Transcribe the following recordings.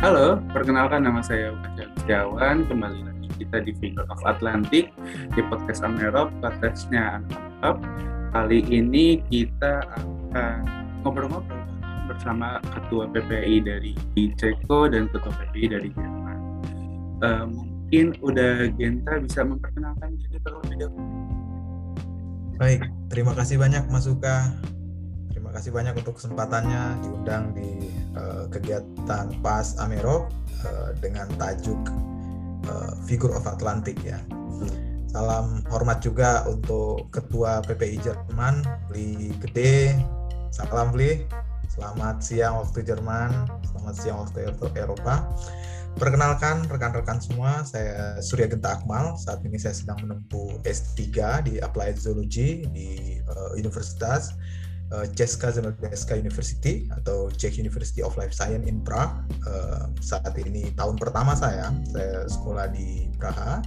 Halo, perkenalkan nama saya Ukajan Setiawan. Kembali lagi kita di Finger of Atlantic di podcast Amerop, podcastnya Amerop. Kali ini kita akan ngobrol-ngobrol bersama Ketua PPI dari Ceko dan Ketua PPI dari Jerman. Uh, mungkin udah Genta bisa memperkenalkan diri terlebih dahulu. Baik, terima kasih banyak Mas Uka Terima kasih banyak untuk kesempatannya diundang di uh, kegiatan PAS Amerop uh, dengan tajuk uh, Figure of Atlantic ya. Salam hormat juga untuk Ketua PPI Jerman, Li Gede. Salam Li. Selamat siang waktu Jerman, selamat siang waktu Eropa. Perkenalkan rekan-rekan semua, saya Surya Genta Akmal. Saat ini saya sedang menempuh S3 di Applied Zoology di uh, Universitas uh, Česká zemědělská University atau Czech University of Life Science in Prague. Uh, saat ini tahun pertama saya, saya sekolah di Praha.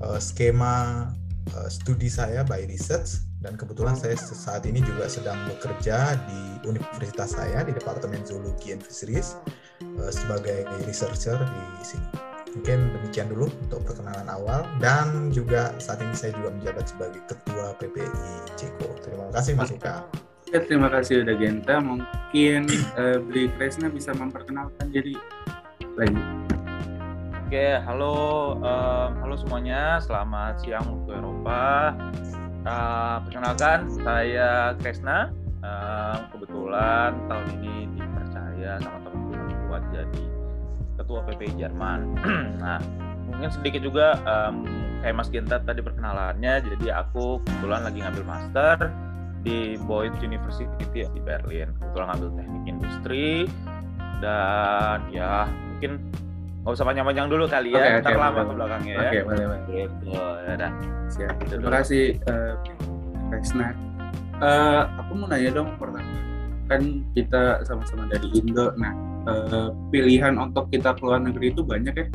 Uh, skema uh, studi saya by research dan kebetulan saya saat ini juga sedang bekerja di universitas saya di Departemen Zoologi and Fisheries uh, sebagai researcher di sini. Mungkin demikian dulu untuk perkenalan awal dan juga saat ini saya juga menjabat sebagai ketua PPI Ceko. Terima kasih Mas Uka. Ya, terima kasih udah Genta. Mungkin uh, Bli Kresna bisa memperkenalkan diri lagi. Oke, halo, um, halo semuanya. Selamat siang waktu Eropa. Uh, perkenalkan, saya Kresna. Uh, kebetulan tahun ini dipercaya sama teman-teman buat jadi ketua PPI Jerman. nah, mungkin sedikit juga um, kayak Mas Genta tadi perkenalannya. Jadi aku kebetulan lagi ngambil master di Boyd University di Berlin. Kebetulan ngambil teknik industri dan ya mungkin nggak usah panjang-panjang dulu kali ya okay, ntar okay, lama ke belakangnya okay, ya boleh boleh. Gitu ya dah siap. Gitu terima kasih uh, Resna. Uh, aku mau nanya dong pertama. Kan kita sama-sama dari Indo. Nah uh, pilihan untuk kita keluar negeri itu banyak ya.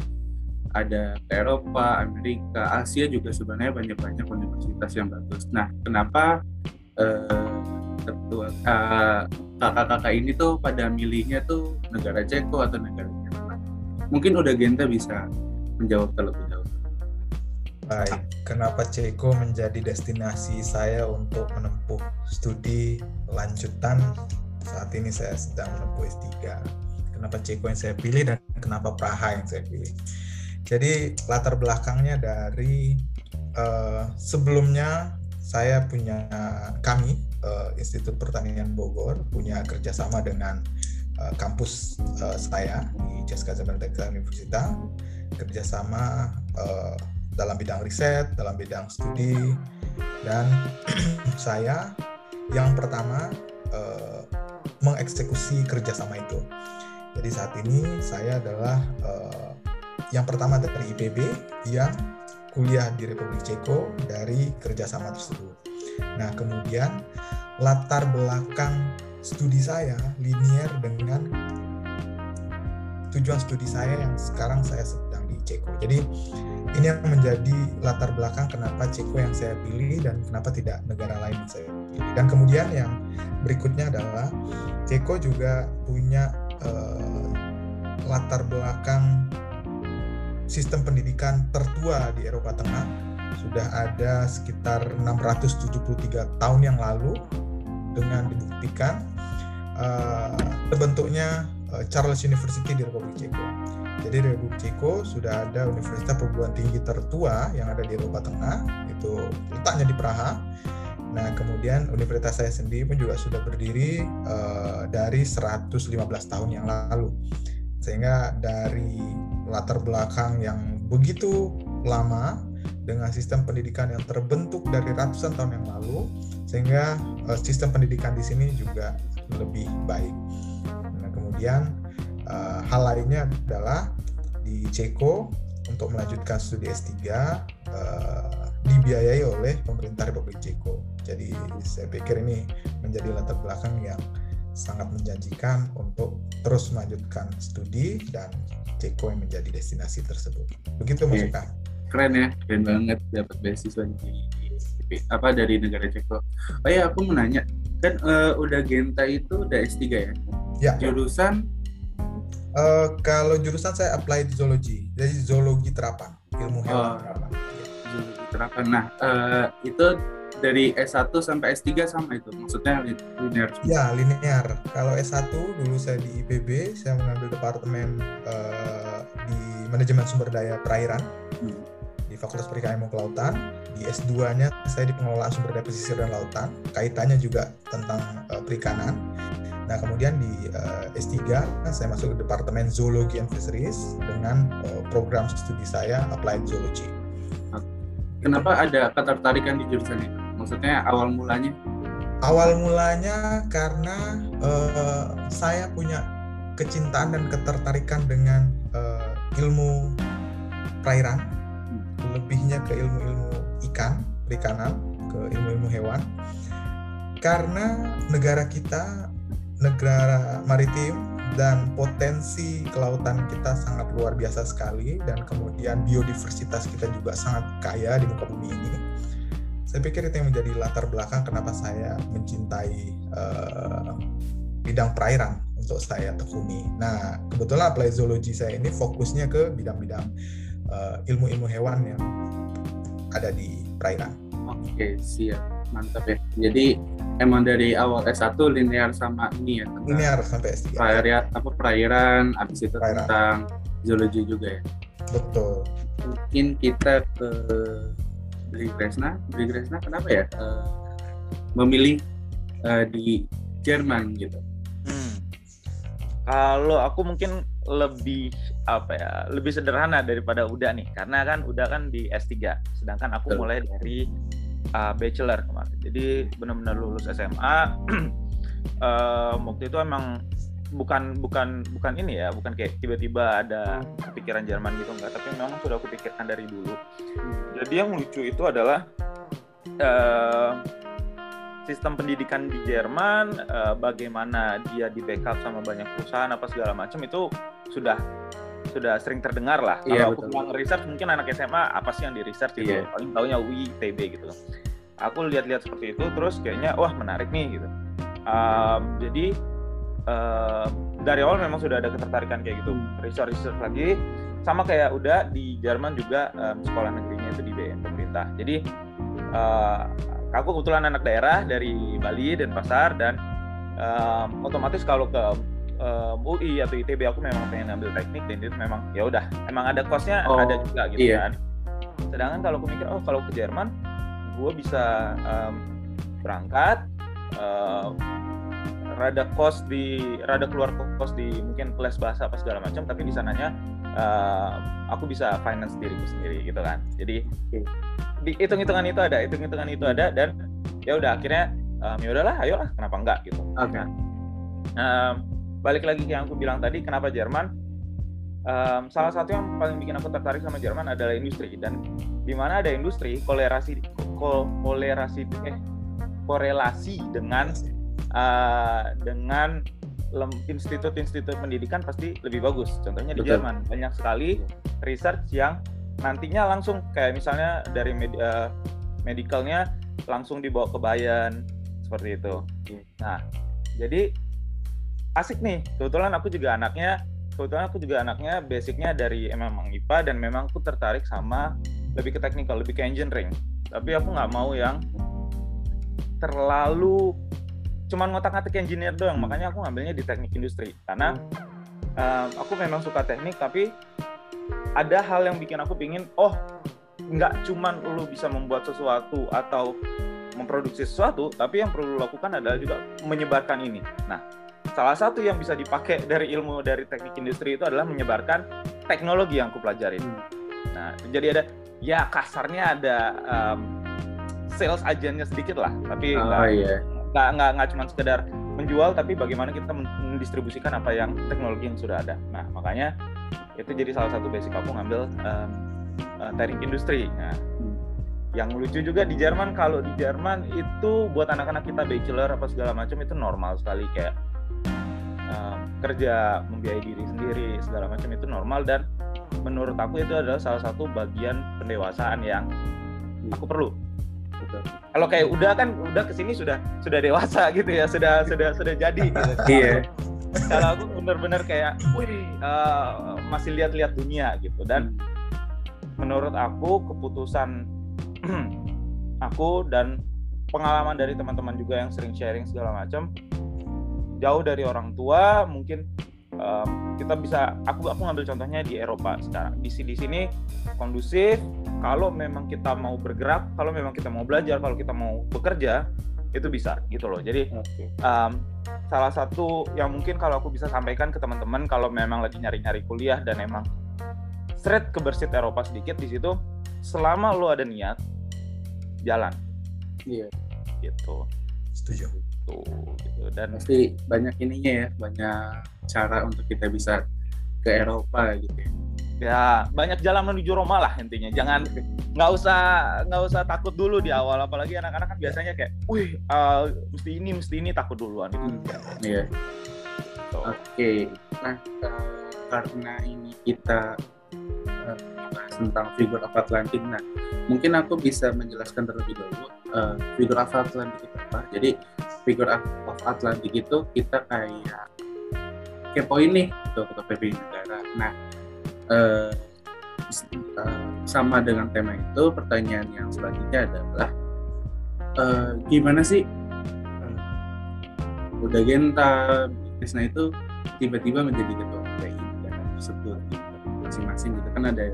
Ada Eropa, Amerika, Asia juga sebenarnya banyak-banyak universitas yang bagus. Nah, kenapa uh, kakak-kakak ini tuh pada milihnya tuh negara Ceko atau negara Jerman. Mungkin udah Genta bisa menjawab terlebih dahulu. Baik, kenapa Ceko menjadi destinasi saya untuk menempuh studi lanjutan saat ini saya sedang menempuh S3. Kenapa Ceko yang saya pilih dan kenapa Praha yang saya pilih. Jadi latar belakangnya dari uh, sebelumnya saya punya kami uh, Institut Pertanian Bogor punya kerjasama dengan uh, kampus uh, saya di Ceska Zamantek Universitas kerjasama uh, dalam bidang riset, dalam bidang studi dan saya yang pertama uh, mengeksekusi kerjasama itu. Jadi saat ini saya adalah uh, yang pertama dari IPB yang kuliah di Republik Ceko dari kerjasama tersebut. Nah, kemudian latar belakang studi saya linier dengan tujuan studi saya yang sekarang saya sedang di Ceko. Jadi ini yang menjadi latar belakang kenapa Ceko yang saya pilih dan kenapa tidak negara lain yang saya pilih. Dan kemudian yang berikutnya adalah Ceko juga punya uh, latar belakang sistem pendidikan tertua di Eropa Tengah sudah ada sekitar 673 tahun yang lalu dengan dibuktikan uh, terbentuknya uh, Charles University di Republik Ceko. Jadi di Republik Ceko sudah ada universitas perguruan tinggi tertua yang ada di Eropa Tengah, itu letaknya di Praha. Nah, kemudian universitas saya sendiri pun juga sudah berdiri uh, dari 115 tahun yang lalu. Sehingga dari latar belakang yang begitu lama dengan sistem pendidikan yang terbentuk dari ratusan tahun yang lalu sehingga uh, sistem pendidikan di sini juga lebih baik. Nah, kemudian uh, hal lainnya adalah di Ceko untuk melanjutkan studi S3 uh, eh, dibiayai oleh pemerintah Republik Ceko. Jadi saya pikir ini menjadi latar belakang yang sangat menjanjikan untuk terus melanjutkan studi dan Ceko yang menjadi destinasi tersebut. Begitu Mas Suka. Keren ya, keren banget dapat beasiswa di, apa dari negara Ceko. Oh ya, aku mau nanya, kan uh, udah Genta itu udah S3 ya? Ya. Jurusan Uh, kalau jurusan saya applied zoology, jadi zoologi terapan, ilmu hewan oh, terapan. Zoologi terapan. Nah, uh, itu dari S1 sampai S3 sama itu, maksudnya linear? Ya, linear. Kalau S1 dulu saya di IPB, saya mengambil departemen uh, di manajemen sumber daya perairan hmm. di Fakultas Perikanan Ilmu Kelautan. Di S2-nya saya di pengelolaan sumber daya pesisir dan lautan, kaitannya juga tentang uh, perikanan. Nah, kemudian di uh, S3 saya masuk ke Departemen Zoologi and Fisheries dengan uh, program studi saya Applied Zoology. Kenapa ada ketertarikan di jurusan itu? Maksudnya awal mulanya? Awal mulanya karena uh, saya punya kecintaan dan ketertarikan dengan uh, ilmu perairan, lebihnya ke ilmu-ilmu ikan, perikanan, ke ilmu-ilmu hewan. Karena negara kita negara maritim dan potensi kelautan kita sangat luar biasa sekali dan kemudian biodiversitas kita juga sangat kaya di muka bumi ini. Saya pikir itu yang menjadi latar belakang kenapa saya mencintai uh, bidang perairan untuk saya tekuni. Nah, kebetulan apply zoologi saya ini fokusnya ke bidang-bidang uh, ilmu-ilmu hewan yang ada di perairan. Oke, siap. Mantap ya. Jadi emang dari awal S1 linear sama ini ya linear sampai S3 perairan apa perairan habis itu perairan. tentang zoologi juga ya betul mungkin kita ke Beli Kresna Beli Kresna kenapa ya uh, memilih uh, di Jerman gitu hmm. kalau aku mungkin lebih apa ya lebih sederhana daripada Uda nih karena kan Uda kan di S3 sedangkan aku Betul. mulai dari uh, bachelor kemarin. Jadi benar-benar lulus SMA. uh, waktu itu emang bukan bukan bukan ini ya, bukan kayak tiba-tiba ada pikiran Jerman gitu enggak, tapi memang sudah aku pikirkan dari dulu. Jadi yang lucu itu adalah uh, sistem pendidikan di Jerman, uh, bagaimana dia di backup sama banyak perusahaan apa segala macam itu sudah sudah sering terdengar lah. Iya, Kalau aku mau research mungkin anak SMA apa sih yang di research gitu. Iya. Paling tahunya UI, TB gitu. Aku lihat-lihat seperti itu terus kayaknya wah menarik nih gitu. Um, jadi uh, dari awal memang sudah ada ketertarikan kayak gitu. Research research lagi sama kayak udah di Jerman juga um, sekolah negerinya itu di BN pemerintah. Jadi uh, aku kebetulan anak daerah dari Bali dan Pasar dan um, otomatis kalau ke um, UI atau ITB aku memang pengen ambil teknik dan itu memang ya udah emang ada kosnya oh, ada juga gitu iya. kan sedangkan kalau aku mikir oh kalau ke Jerman gue bisa um, berangkat um, rada kos di rada keluar kos di mungkin kelas bahasa apa segala macam tapi di sananya uh, aku bisa finance diriku sendiri gitu kan. Jadi di hitung hitungan itu ada hitung hitungan itu ada dan ya udah akhirnya um, ya udahlah ayolah kenapa enggak gitu. Okay. nah, um, balik lagi yang aku bilang tadi kenapa Jerman? Um, salah satu yang paling bikin aku tertarik sama Jerman adalah industri dan di mana ada industri kolerasi kolerasi eh korelasi dengan uh, dengan institut-institut pendidikan pasti lebih bagus. Contohnya di Betul. Jerman banyak sekali research yang nantinya langsung kayak misalnya dari med, uh, medicalnya langsung dibawa ke Bayern seperti itu. Nah, jadi asik nih kebetulan aku juga anaknya kebetulan aku juga anaknya basicnya dari memang IPA dan memang aku tertarik sama lebih ke teknikal lebih ke engineering tapi aku nggak mau yang terlalu cuman ngotak-ngatik engineer doang makanya aku ngambilnya di teknik industri karena um, aku memang suka teknik tapi ada hal yang bikin aku pingin oh nggak cuman lu bisa membuat sesuatu atau memproduksi sesuatu tapi yang perlu lu lakukan adalah juga menyebarkan ini nah salah satu yang bisa dipakai dari ilmu dari teknik industri itu adalah menyebarkan teknologi yang aku pelajarin. Hmm. Nah, jadi ada ya kasarnya ada um, sales ajannya sedikit lah, tapi oh, iya. Nggak nggak nggak cuma sekedar menjual, tapi bagaimana kita mendistribusikan apa yang teknologi yang sudah ada. Nah, makanya itu jadi salah satu basic aku ngambil um, uh, teknik industri. Nah, yang lucu juga di Jerman kalau di Jerman itu buat anak-anak kita bachelor apa segala macam itu normal sekali kayak um, kerja membiayai diri sendiri segala macam itu normal dan menurut aku itu adalah salah satu bagian pendewasaan yang aku perlu kalau kayak udah kan udah ke sini sudah sudah dewasa gitu ya sudah sudah sudah jadi gitu. iya kalau aku bener-bener kayak, wih, uh, masih lihat-lihat dunia gitu. Dan menurut aku keputusan aku dan pengalaman dari teman-teman juga yang sering sharing segala macam, jauh dari orang tua, mungkin um, kita bisa aku aku ngambil contohnya di Eropa sekarang di di sini kondusif kalau memang kita mau bergerak kalau memang kita mau belajar kalau kita mau bekerja itu bisa gitu loh. Jadi um, salah satu yang mungkin kalau aku bisa sampaikan ke teman-teman kalau memang lagi nyari-nyari kuliah dan emang straight ke bersit Eropa sedikit di situ selama lo ada niat jalan. Iya. Gitu. Setuju. Tuh gitu. Dan pasti banyak ininya ya banyak cara untuk kita bisa ke Eropa gitu ya ya banyak jalan menuju Roma lah intinya. Jangan nggak usah nggak usah takut dulu di awal. Apalagi anak-anak kan biasanya kayak wih uh, mesti ini mesti ini takut duluan itu iya. So. oke. Okay. nah karena ini kita uh, tentang figure of Atlantic nah mungkin aku bisa menjelaskan terlebih dahulu uh, figure of Atlantic itu apa. Jadi figure of Atlantic itu kita kayak kepoin nih ke PPI negara. Nah uh, sama dengan tema itu pertanyaan yang selanjutnya adalah uh, gimana sih uh, udah Genta Krisna itu tiba-tiba menjadi ketua PPI negara tersebut gitu. masing-masing gitu. Kan ada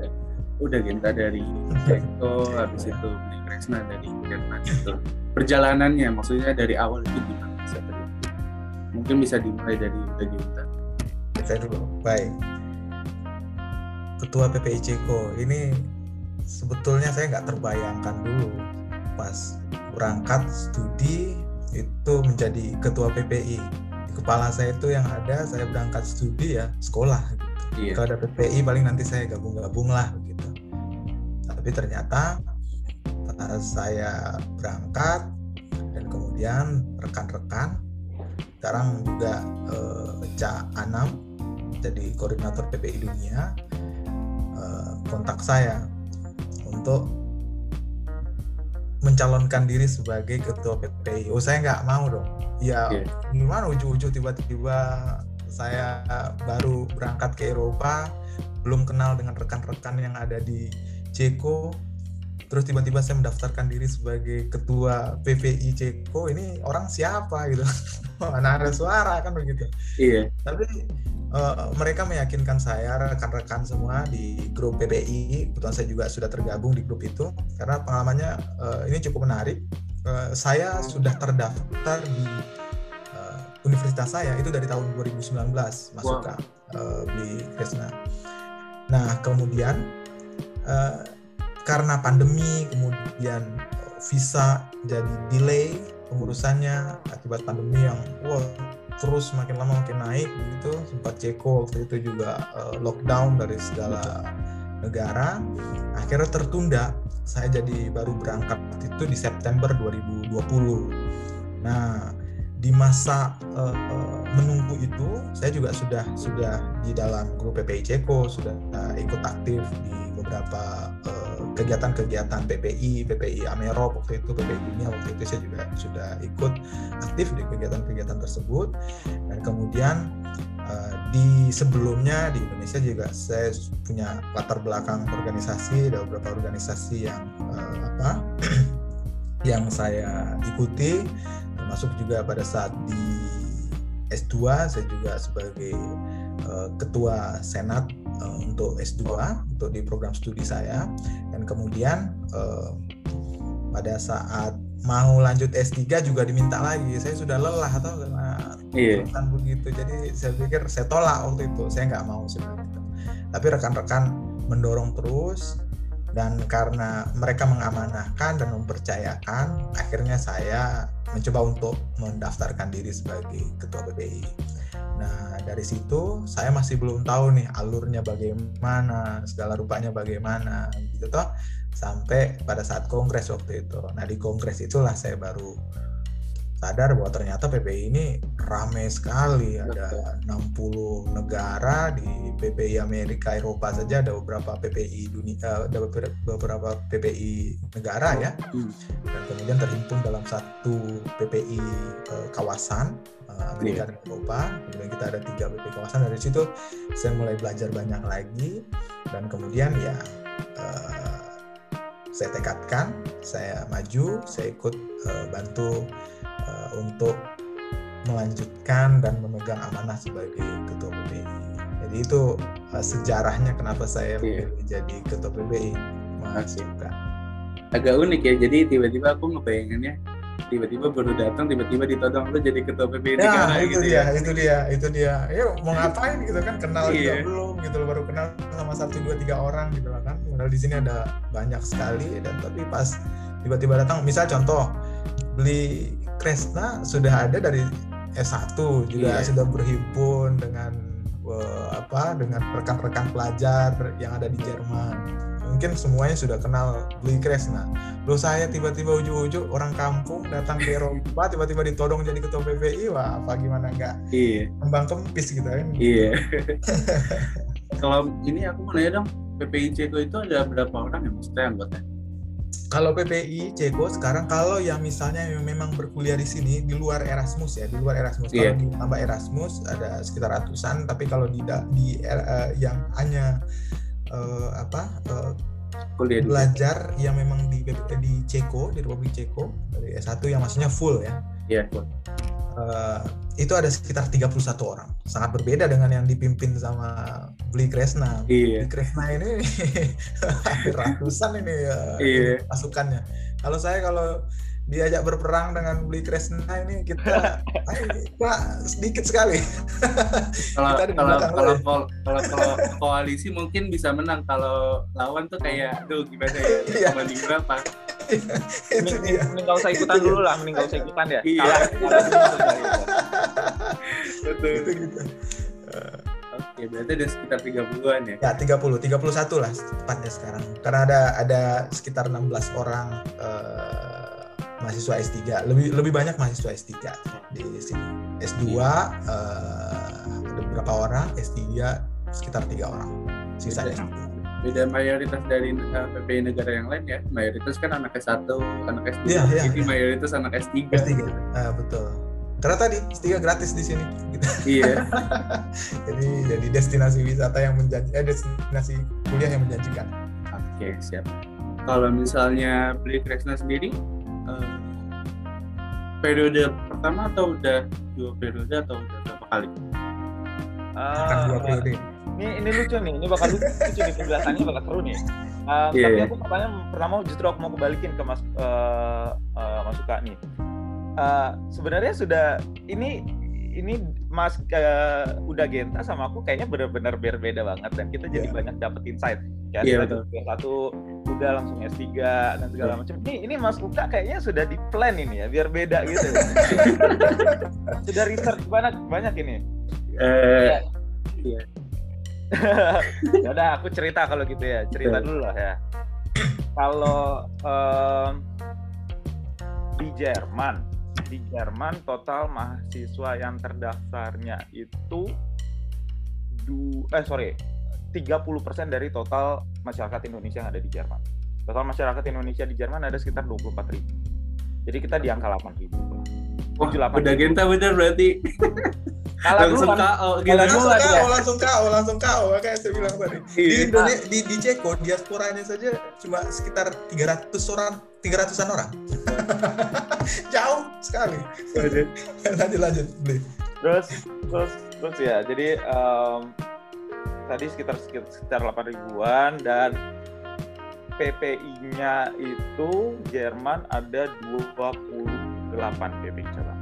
udah Genta dari Eko habis itu Krisna dari Genta itu perjalanannya maksudnya dari awal itu gimana? Mungkin bisa dimulai dari udah Genta. Kita dulu. Baik ketua PPI Ceko ini sebetulnya saya nggak terbayangkan dulu pas berangkat studi itu menjadi ketua PPI di kepala saya itu yang ada saya berangkat studi ya sekolah gitu. Iya. Kalau ada PPI paling nanti saya gabung-gabung lah begitu. Tapi ternyata pas saya berangkat dan kemudian rekan-rekan sekarang juga eh, Cak Anam jadi koordinator PPI dunia kontak saya untuk mencalonkan diri sebagai ketua PPI. Oh saya nggak mau dong. Ya yeah. gimana ujung-ujung tiba-tiba saya baru berangkat ke Eropa, belum kenal dengan rekan-rekan yang ada di Ceko, terus tiba-tiba saya mendaftarkan diri sebagai ketua PPI Ceko. Ini orang siapa gitu? Mana ada suara kan begitu. Iya. Tapi uh, mereka meyakinkan saya rekan-rekan semua di grup PPI kebetulan saya juga sudah tergabung di grup itu karena pengalamannya uh, ini cukup menarik uh, saya sudah terdaftar di uh, universitas saya itu dari tahun 2019 masuk wow. ke uh, di Krishna nah kemudian uh, karena pandemi kemudian visa jadi delay pengurusannya akibat pandemi yang wow terus makin lama makin naik begitu sempat Ceko waktu itu juga uh, lockdown dari segala negara. Akhirnya tertunda. Saya jadi baru berangkat itu di September 2020 nah di masa uh, menunggu itu saya juga sudah sudah di dalam grup PPI Ceko sudah uh, ikut aktif di beberapa kegiatan-kegiatan PPI, PPI Amero waktu itu, PPI Dunia waktu itu saya juga sudah ikut aktif di kegiatan-kegiatan tersebut. Dan kemudian uh, di sebelumnya di Indonesia juga saya punya latar belakang organisasi, ada beberapa organisasi yang uh, apa yang saya ikuti termasuk juga pada saat di S2 saya juga sebagai uh, ketua senat uh, untuk S2 untuk di program studi saya. Dan kemudian uh, pada saat mau lanjut S3 juga diminta lagi. Saya sudah lelah atau karena iya. begitu. Jadi saya pikir saya tolak waktu itu. Saya nggak mau sebenarnya tapi rekan-rekan mendorong terus. Dan karena mereka mengamanahkan dan mempercayakan akhirnya saya mencoba untuk mendaftarkan diri sebagai ketua PPI Nah, dari situ saya masih belum tahu nih alurnya bagaimana, segala rupanya bagaimana gitu toh sampai pada saat kongres waktu itu. Nah, di kongres itulah saya baru sadar bahwa ternyata PPI ini ramai sekali ada 60 negara di PPI Amerika Eropa saja ada beberapa PPI dunia eh, ada beberapa PPI negara ya hmm. dan kemudian terhimpun dalam satu PPI uh, kawasan uh, Amerika yeah. dan Eropa kemudian kita ada tiga PPI kawasan dari situ saya mulai belajar banyak lagi dan kemudian ya uh, saya tekadkan saya maju saya ikut uh, bantu uh, untuk melanjutkan dan memegang amanah sebagai ketua PBI. Jadi itu uh, sejarahnya kenapa saya yeah. jadi ketua PBI. Suka. Agak unik ya. Jadi tiba-tiba aku ngebayanginnya tiba-tiba baru datang tiba-tiba ditodong lu jadi ketua PBI ya, negara itu gitu dia, ya. itu dia itu dia ya mau ngapain gitu kan kenal yeah. juga belum gitu loh baru kenal sama satu dua tiga orang gitu lah kan padahal di sini ada banyak sekali dan tapi pas tiba-tiba datang misal contoh beli Kresna sudah ada dari S1 juga yeah. sudah berhimpun dengan uh, apa dengan rekan-rekan pelajar yang ada di Jerman. Mungkin semuanya sudah kenal Beli Kresna. Loh saya tiba-tiba ujuk-ujuk orang kampung datang ke Eropa tiba-tiba ditodong jadi ketua PPI wah apa gimana enggak iya. kembang kempis gitu kan. Iya. Kalau ini aku mau nanya dong, PPI Ceko itu ada berapa orang ya maksudnya anggotanya? kalau PPI Ceko sekarang kalau yang misalnya yang memang berkuliah di sini di luar Erasmus ya di luar Erasmus yeah. kalau ditambah Erasmus ada sekitar ratusan tapi kalau di di uh, yang hanya uh, apa uh, kuliah belajar yang memang di di Ceko di Republik Ceko dari S1 yang maksudnya full ya Iya, yeah, uh, itu ada sekitar 31 orang. Sangat berbeda dengan yang dipimpin sama Bli Kresna. Iya. Bli Kresna ini ratusan ini ya iya. pasukannya. Kalau saya kalau diajak berperang dengan Bli Kresna ini kita pak sedikit sekali. kalau kalau kalau, kalau kalau kalau koalisi mungkin bisa menang. Kalau lawan tuh kayak aduh gimana ya? Iya. banding berapa mending gak usah ikutan dulu lah mending gak usah ikutan ya. Iya. Betul. Itu gitu Oke, berarti ada sekitar 30-an ya? Ya, 30, 31 lah tepatnya sekarang. Karena ada ada sekitar 16 orang uh, mahasiswa S3. Lebih lebih banyak mahasiswa S3 di sini. S2 uh, eh, ada beberapa orang, S3 sekitar tiga orang. Sisanya S3 beda mayoritas dari uh, eh, PPI negara yang lain ya. Mayoritas kan anak S1 anak S2 ya, ya, jadi ya. mayoritas anak S3 S3 ah, betul. Karena tadi S3 gratis di sini. Gitu. iya. Jadi jadi destinasi wisata yang menjanji eh destinasi kuliah yang menjanjikan. Oke okay, siap. Kalau misalnya beli Kresna sendiri? uh, periode pertama atau udah dua periode atau udah berapa kali? Uh, Akan dua periode ini ini lucu nih ini bakal lucu, lucu nih penjelasannya bakal seru nih uh, yeah, tapi yeah. aku pertanyaan pertama justru aku mau kembalikin ke mas uh, uh, mas Suka nih uh, sebenarnya sudah ini ini Mas uh, udah Genta sama aku kayaknya benar-benar berbeda banget dan kita jadi yeah. banyak dapet insight. Ya, yeah, betul. satu udah langsung S3 dan segala macam. Ini ini Mas Luka kayaknya sudah di plan ini ya biar beda gitu. sudah research banyak banyak ini. Uh, yeah ya udah aku cerita kalau gitu ya cerita dulu lah ya kalau um, di Jerman di Jerman total mahasiswa yang terdaftarnya itu du eh sorry 30% dari total masyarakat Indonesia yang ada di Jerman. Total masyarakat Indonesia di Jerman ada sekitar 24 ribu. Jadi kita di angka 8 ribu. Wah, udah genta bener berarti. Kalah langsung dulu, KO gitu. Langsung KO, langsung KO, langsung KO kayak saya bilang tadi. Di iya. Indonesia di, di Ceko diaspora ini saja cuma sekitar 300 orang, 300-an orang. Jauh sekali. lanjut lanjut. Terus terus terus ya. Jadi um, tadi sekitar sekitar 8 ribuan dan PPI-nya itu Jerman ada 28 PPI coba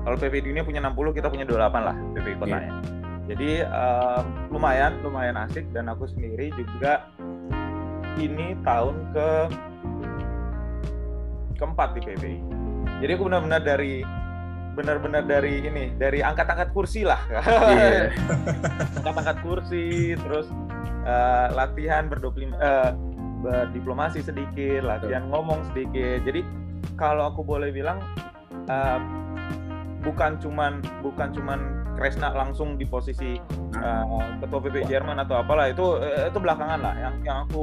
kalau PPI dunia punya 60, kita punya 28 lah PPI iya. kotanya. Yeah. Jadi um, lumayan, lumayan asik dan aku sendiri juga ini tahun ke keempat di PPI. Jadi aku benar-benar dari benar-benar dari ini dari angkat-angkat kursi lah. Yeah. angkat-angkat kursi terus uh, latihan berdoplim uh, berdiplomasi sedikit latihan ngomong sedikit. Jadi kalau aku boleh bilang uh, bukan cuman bukan cuman Kresna langsung di posisi uh, ketua PP Jerman atau apalah itu itu belakangan lah. Yang yang aku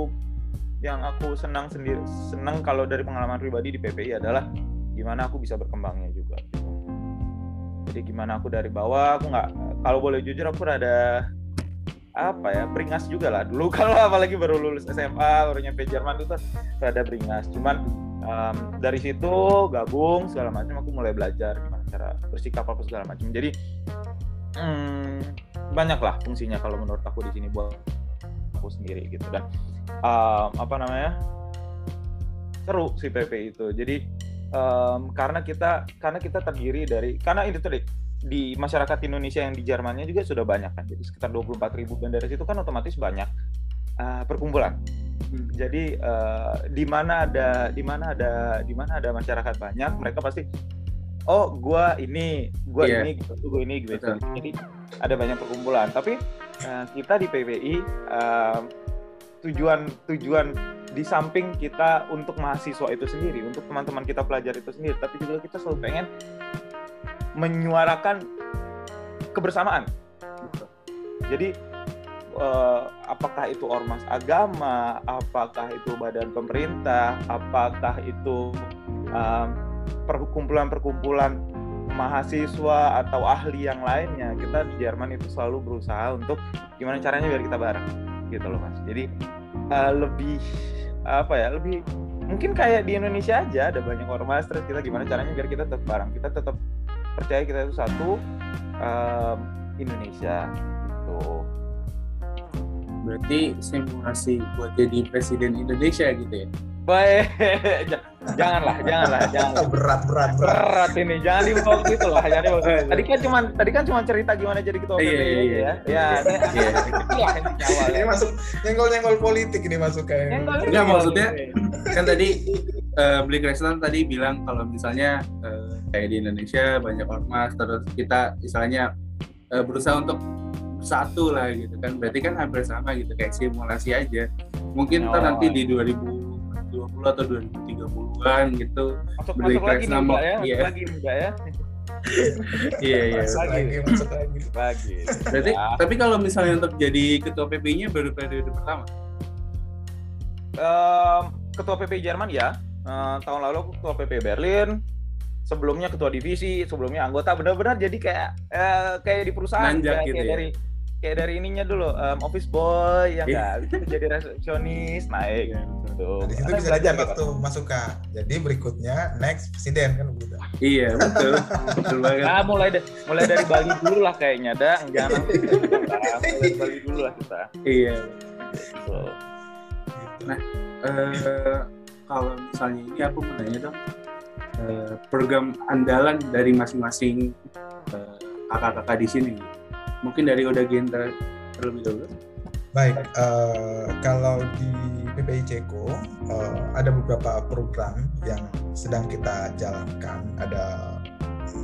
yang aku senang sendiri senang kalau dari pengalaman pribadi di PPI adalah gimana aku bisa berkembangnya juga jadi gimana aku dari bawah aku nggak kalau boleh jujur aku ada apa ya beringas juga lah. Dulu kalau apalagi baru lulus SMA baru nyampe Jerman itu ada beringas. Cuman um, dari situ gabung segala macam aku mulai belajar gimana cara bersikap apa segala macam. Jadi hmm, banyak lah fungsinya kalau menurut aku di sini buat aku sendiri gitu. Dan um, apa namanya seru si PP itu. Jadi um, karena kita karena kita terdiri dari karena itu tadi di masyarakat Indonesia yang di Jermannya juga sudah banyak kan jadi sekitar 24 ribu dan dari situ kan otomatis banyak uh, perkumpulan hmm. jadi uh, di mana ada di mana ada di mana ada masyarakat banyak mereka pasti oh gua ini gua yeah. ini gitu gua ini gitu Betul. jadi ada banyak perkumpulan tapi uh, kita di PPI uh, tujuan tujuan di samping kita untuk mahasiswa itu sendiri, untuk teman-teman kita pelajar itu sendiri, tapi juga kita selalu pengen menyuarakan kebersamaan. Jadi uh, apakah itu ormas agama, apakah itu badan pemerintah, apakah itu um, perkumpulan-perkumpulan mahasiswa atau ahli yang lainnya, kita di Jerman itu selalu berusaha untuk gimana caranya biar kita bareng gitu loh mas. Jadi uh, lebih apa ya lebih mungkin kayak di Indonesia aja ada banyak ormas terus kita gimana caranya biar kita tetap bareng kita tetap percaya kita itu satu um, Indonesia gitu. Berarti simulasi buat jadi presiden Indonesia gitu ya Baik, janganlah, janganlah, jangan. Berat, berat, berat. Berat ini, jangan dibawa gitu lah. Jangan dibawa. Tadi kan cuma, tadi kan cuma cerita gimana jadi ketua iya, iya, iya. ya. Ya, iya. Ini masuk nyenggol-nyenggol politik ini masuk kayak. Enggak maksudnya kan tadi uh, Beli Kristan tadi bilang kalau misalnya uh, kayak di Indonesia banyak ormas terus kita misalnya uh, berusaha untuk satu lah gitu kan berarti kan hampir sama gitu kayak simulasi aja mungkin oh. nanti di 2000 2020 atau 2030-an gitu. Masuk, beli masuk lagi nama ya, iya. lagi muda ya. Iya iya. Masuk lagi masuk lagi. Lagi. Berarti ya. tapi kalau misalnya untuk jadi ketua PP-nya baru periode pertama? Um, ketua PP Jerman ya. Uh, tahun lalu aku ketua PP Berlin. Sebelumnya ketua divisi sebelumnya anggota. Benar-benar jadi kayak uh, kayak di perusahaan Nanjak kayak, gitu kayak ya? dari kayak dari ininya dulu um, office boy yang enggak gitu, jadi resepsionis naik gitu. Nah, di situ bisa belajar gitu. masuk ke. Jadi berikutnya next presiden kan begitu. Iya betul, betul banget. Nah, mulai de- mulai dari Bali dulu lah kayaknya, dah jangan mulai dari Bali dulu lah kita. Iya. Gitu. Nah, uh, kalau misalnya ini aku mau nanya dong, uh, program andalan dari masing-masing uh, kakak-kakak di sini mungkin dari Oda Gendra terlebih dahulu. Baik, uh, kalau di PPI Ceko uh, ada beberapa program yang sedang kita jalankan. Ada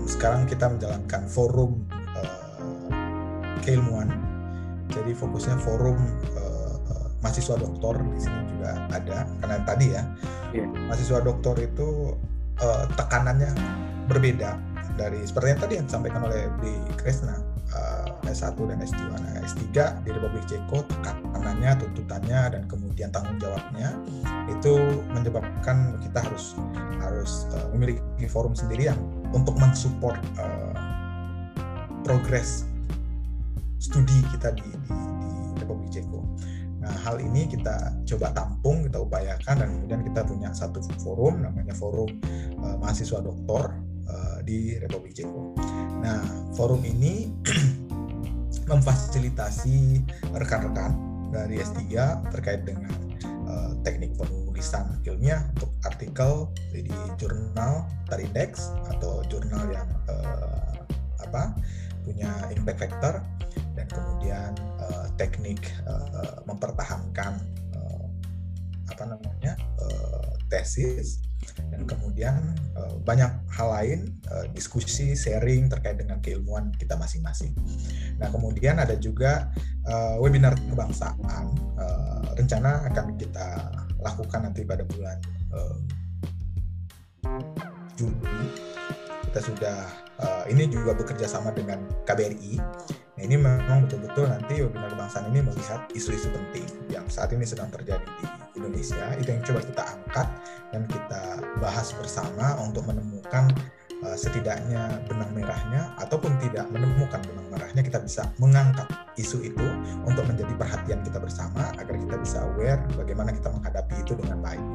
sekarang kita menjalankan forum uh, keilmuan. Jadi fokusnya forum uh, mahasiswa doktor di sini juga ada karena tadi ya yeah. mahasiswa doktor itu uh, tekanannya berbeda dari seperti yang tadi yang disampaikan oleh Di Kresna uh, S1 dan S2. Nah, S3 di Republik Ceko tekanannya, tuntutannya dan kemudian tanggung jawabnya itu menyebabkan kita harus harus uh, memiliki forum sendiri yang untuk mensupport uh, progres studi kita di, di, di Republik Ceko. Nah, hal ini kita coba tampung, kita upayakan dan kemudian kita punya satu forum namanya Forum uh, Mahasiswa Doktor uh, di Republik Ceko. Nah, forum ini memfasilitasi rekan-rekan dari S3 terkait dengan uh, teknik penulisan ilmiah untuk artikel di jurnal terindex atau jurnal yang uh, apa punya impact factor dan kemudian uh, teknik uh, mempertahankan uh, apa namanya uh, tesis dan kemudian uh, banyak hal lain uh, diskusi sharing terkait dengan keilmuan kita masing-masing. Nah kemudian ada juga uh, webinar kebangsaan rencana akan kita lakukan nanti pada bulan Juni kita sudah ini juga bekerja sama dengan KBRI. Nah ini memang betul-betul nanti webinar kebangsaan ini melihat isu-isu penting yang saat ini sedang terjadi di Indonesia. Itu yang coba kita angkat dan kita bahas bersama untuk menemukan uh, setidaknya benang merahnya ataupun tidak menemukan benang merahnya kita bisa mengangkat isu itu untuk menjadi perhatian kita bersama agar kita bisa aware bagaimana kita menghadapi itu dengan baik.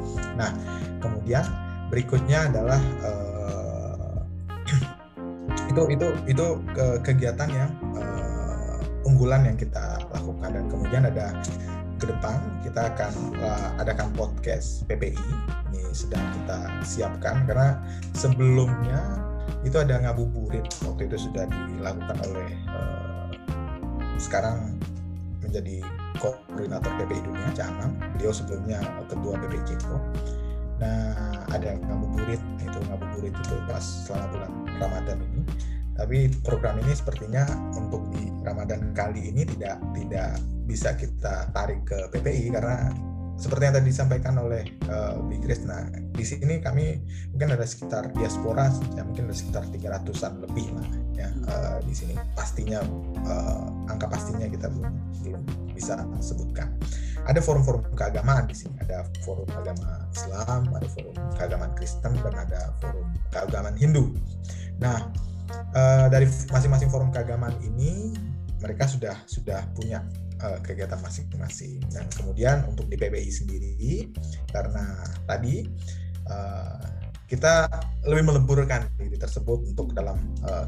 Nah, kemudian berikutnya adalah uh, itu itu itu ke kegiatan yang uh, unggulan yang kita lakukan. Dan kemudian ada ke depan kita akan uh, adakan podcast PPI ini sedang kita siapkan karena sebelumnya itu ada ngabuburit. Waktu itu sudah dilakukan oleh uh, sekarang menjadi koordinator PPI Dunia Canang beliau sebelumnya ketua PPI Ceko. Nah ada ngabuburit. Itu ngabuburit itu pas selama bulan Ramadan ini tapi program ini sepertinya untuk di Ramadan kali ini tidak tidak bisa kita tarik ke PPI karena seperti yang tadi disampaikan oleh uh, Bi Krisna, di sini kami mungkin ada sekitar diaspora, ya mungkin ada sekitar 300-an lebih lah ya uh, di sini. Pastinya uh, angka pastinya kita belum belum bisa sebutkan. Ada forum-forum keagamaan di sini, ada forum agama Islam, ada forum keagamaan Kristen dan ada forum keagamaan Hindu. Nah, uh, dari masing-masing forum keagamaan ini mereka sudah sudah punya uh, kegiatan masing-masing. Dan kemudian untuk di PBI sendiri, karena tadi uh, kita lebih meleburkan diri tersebut untuk dalam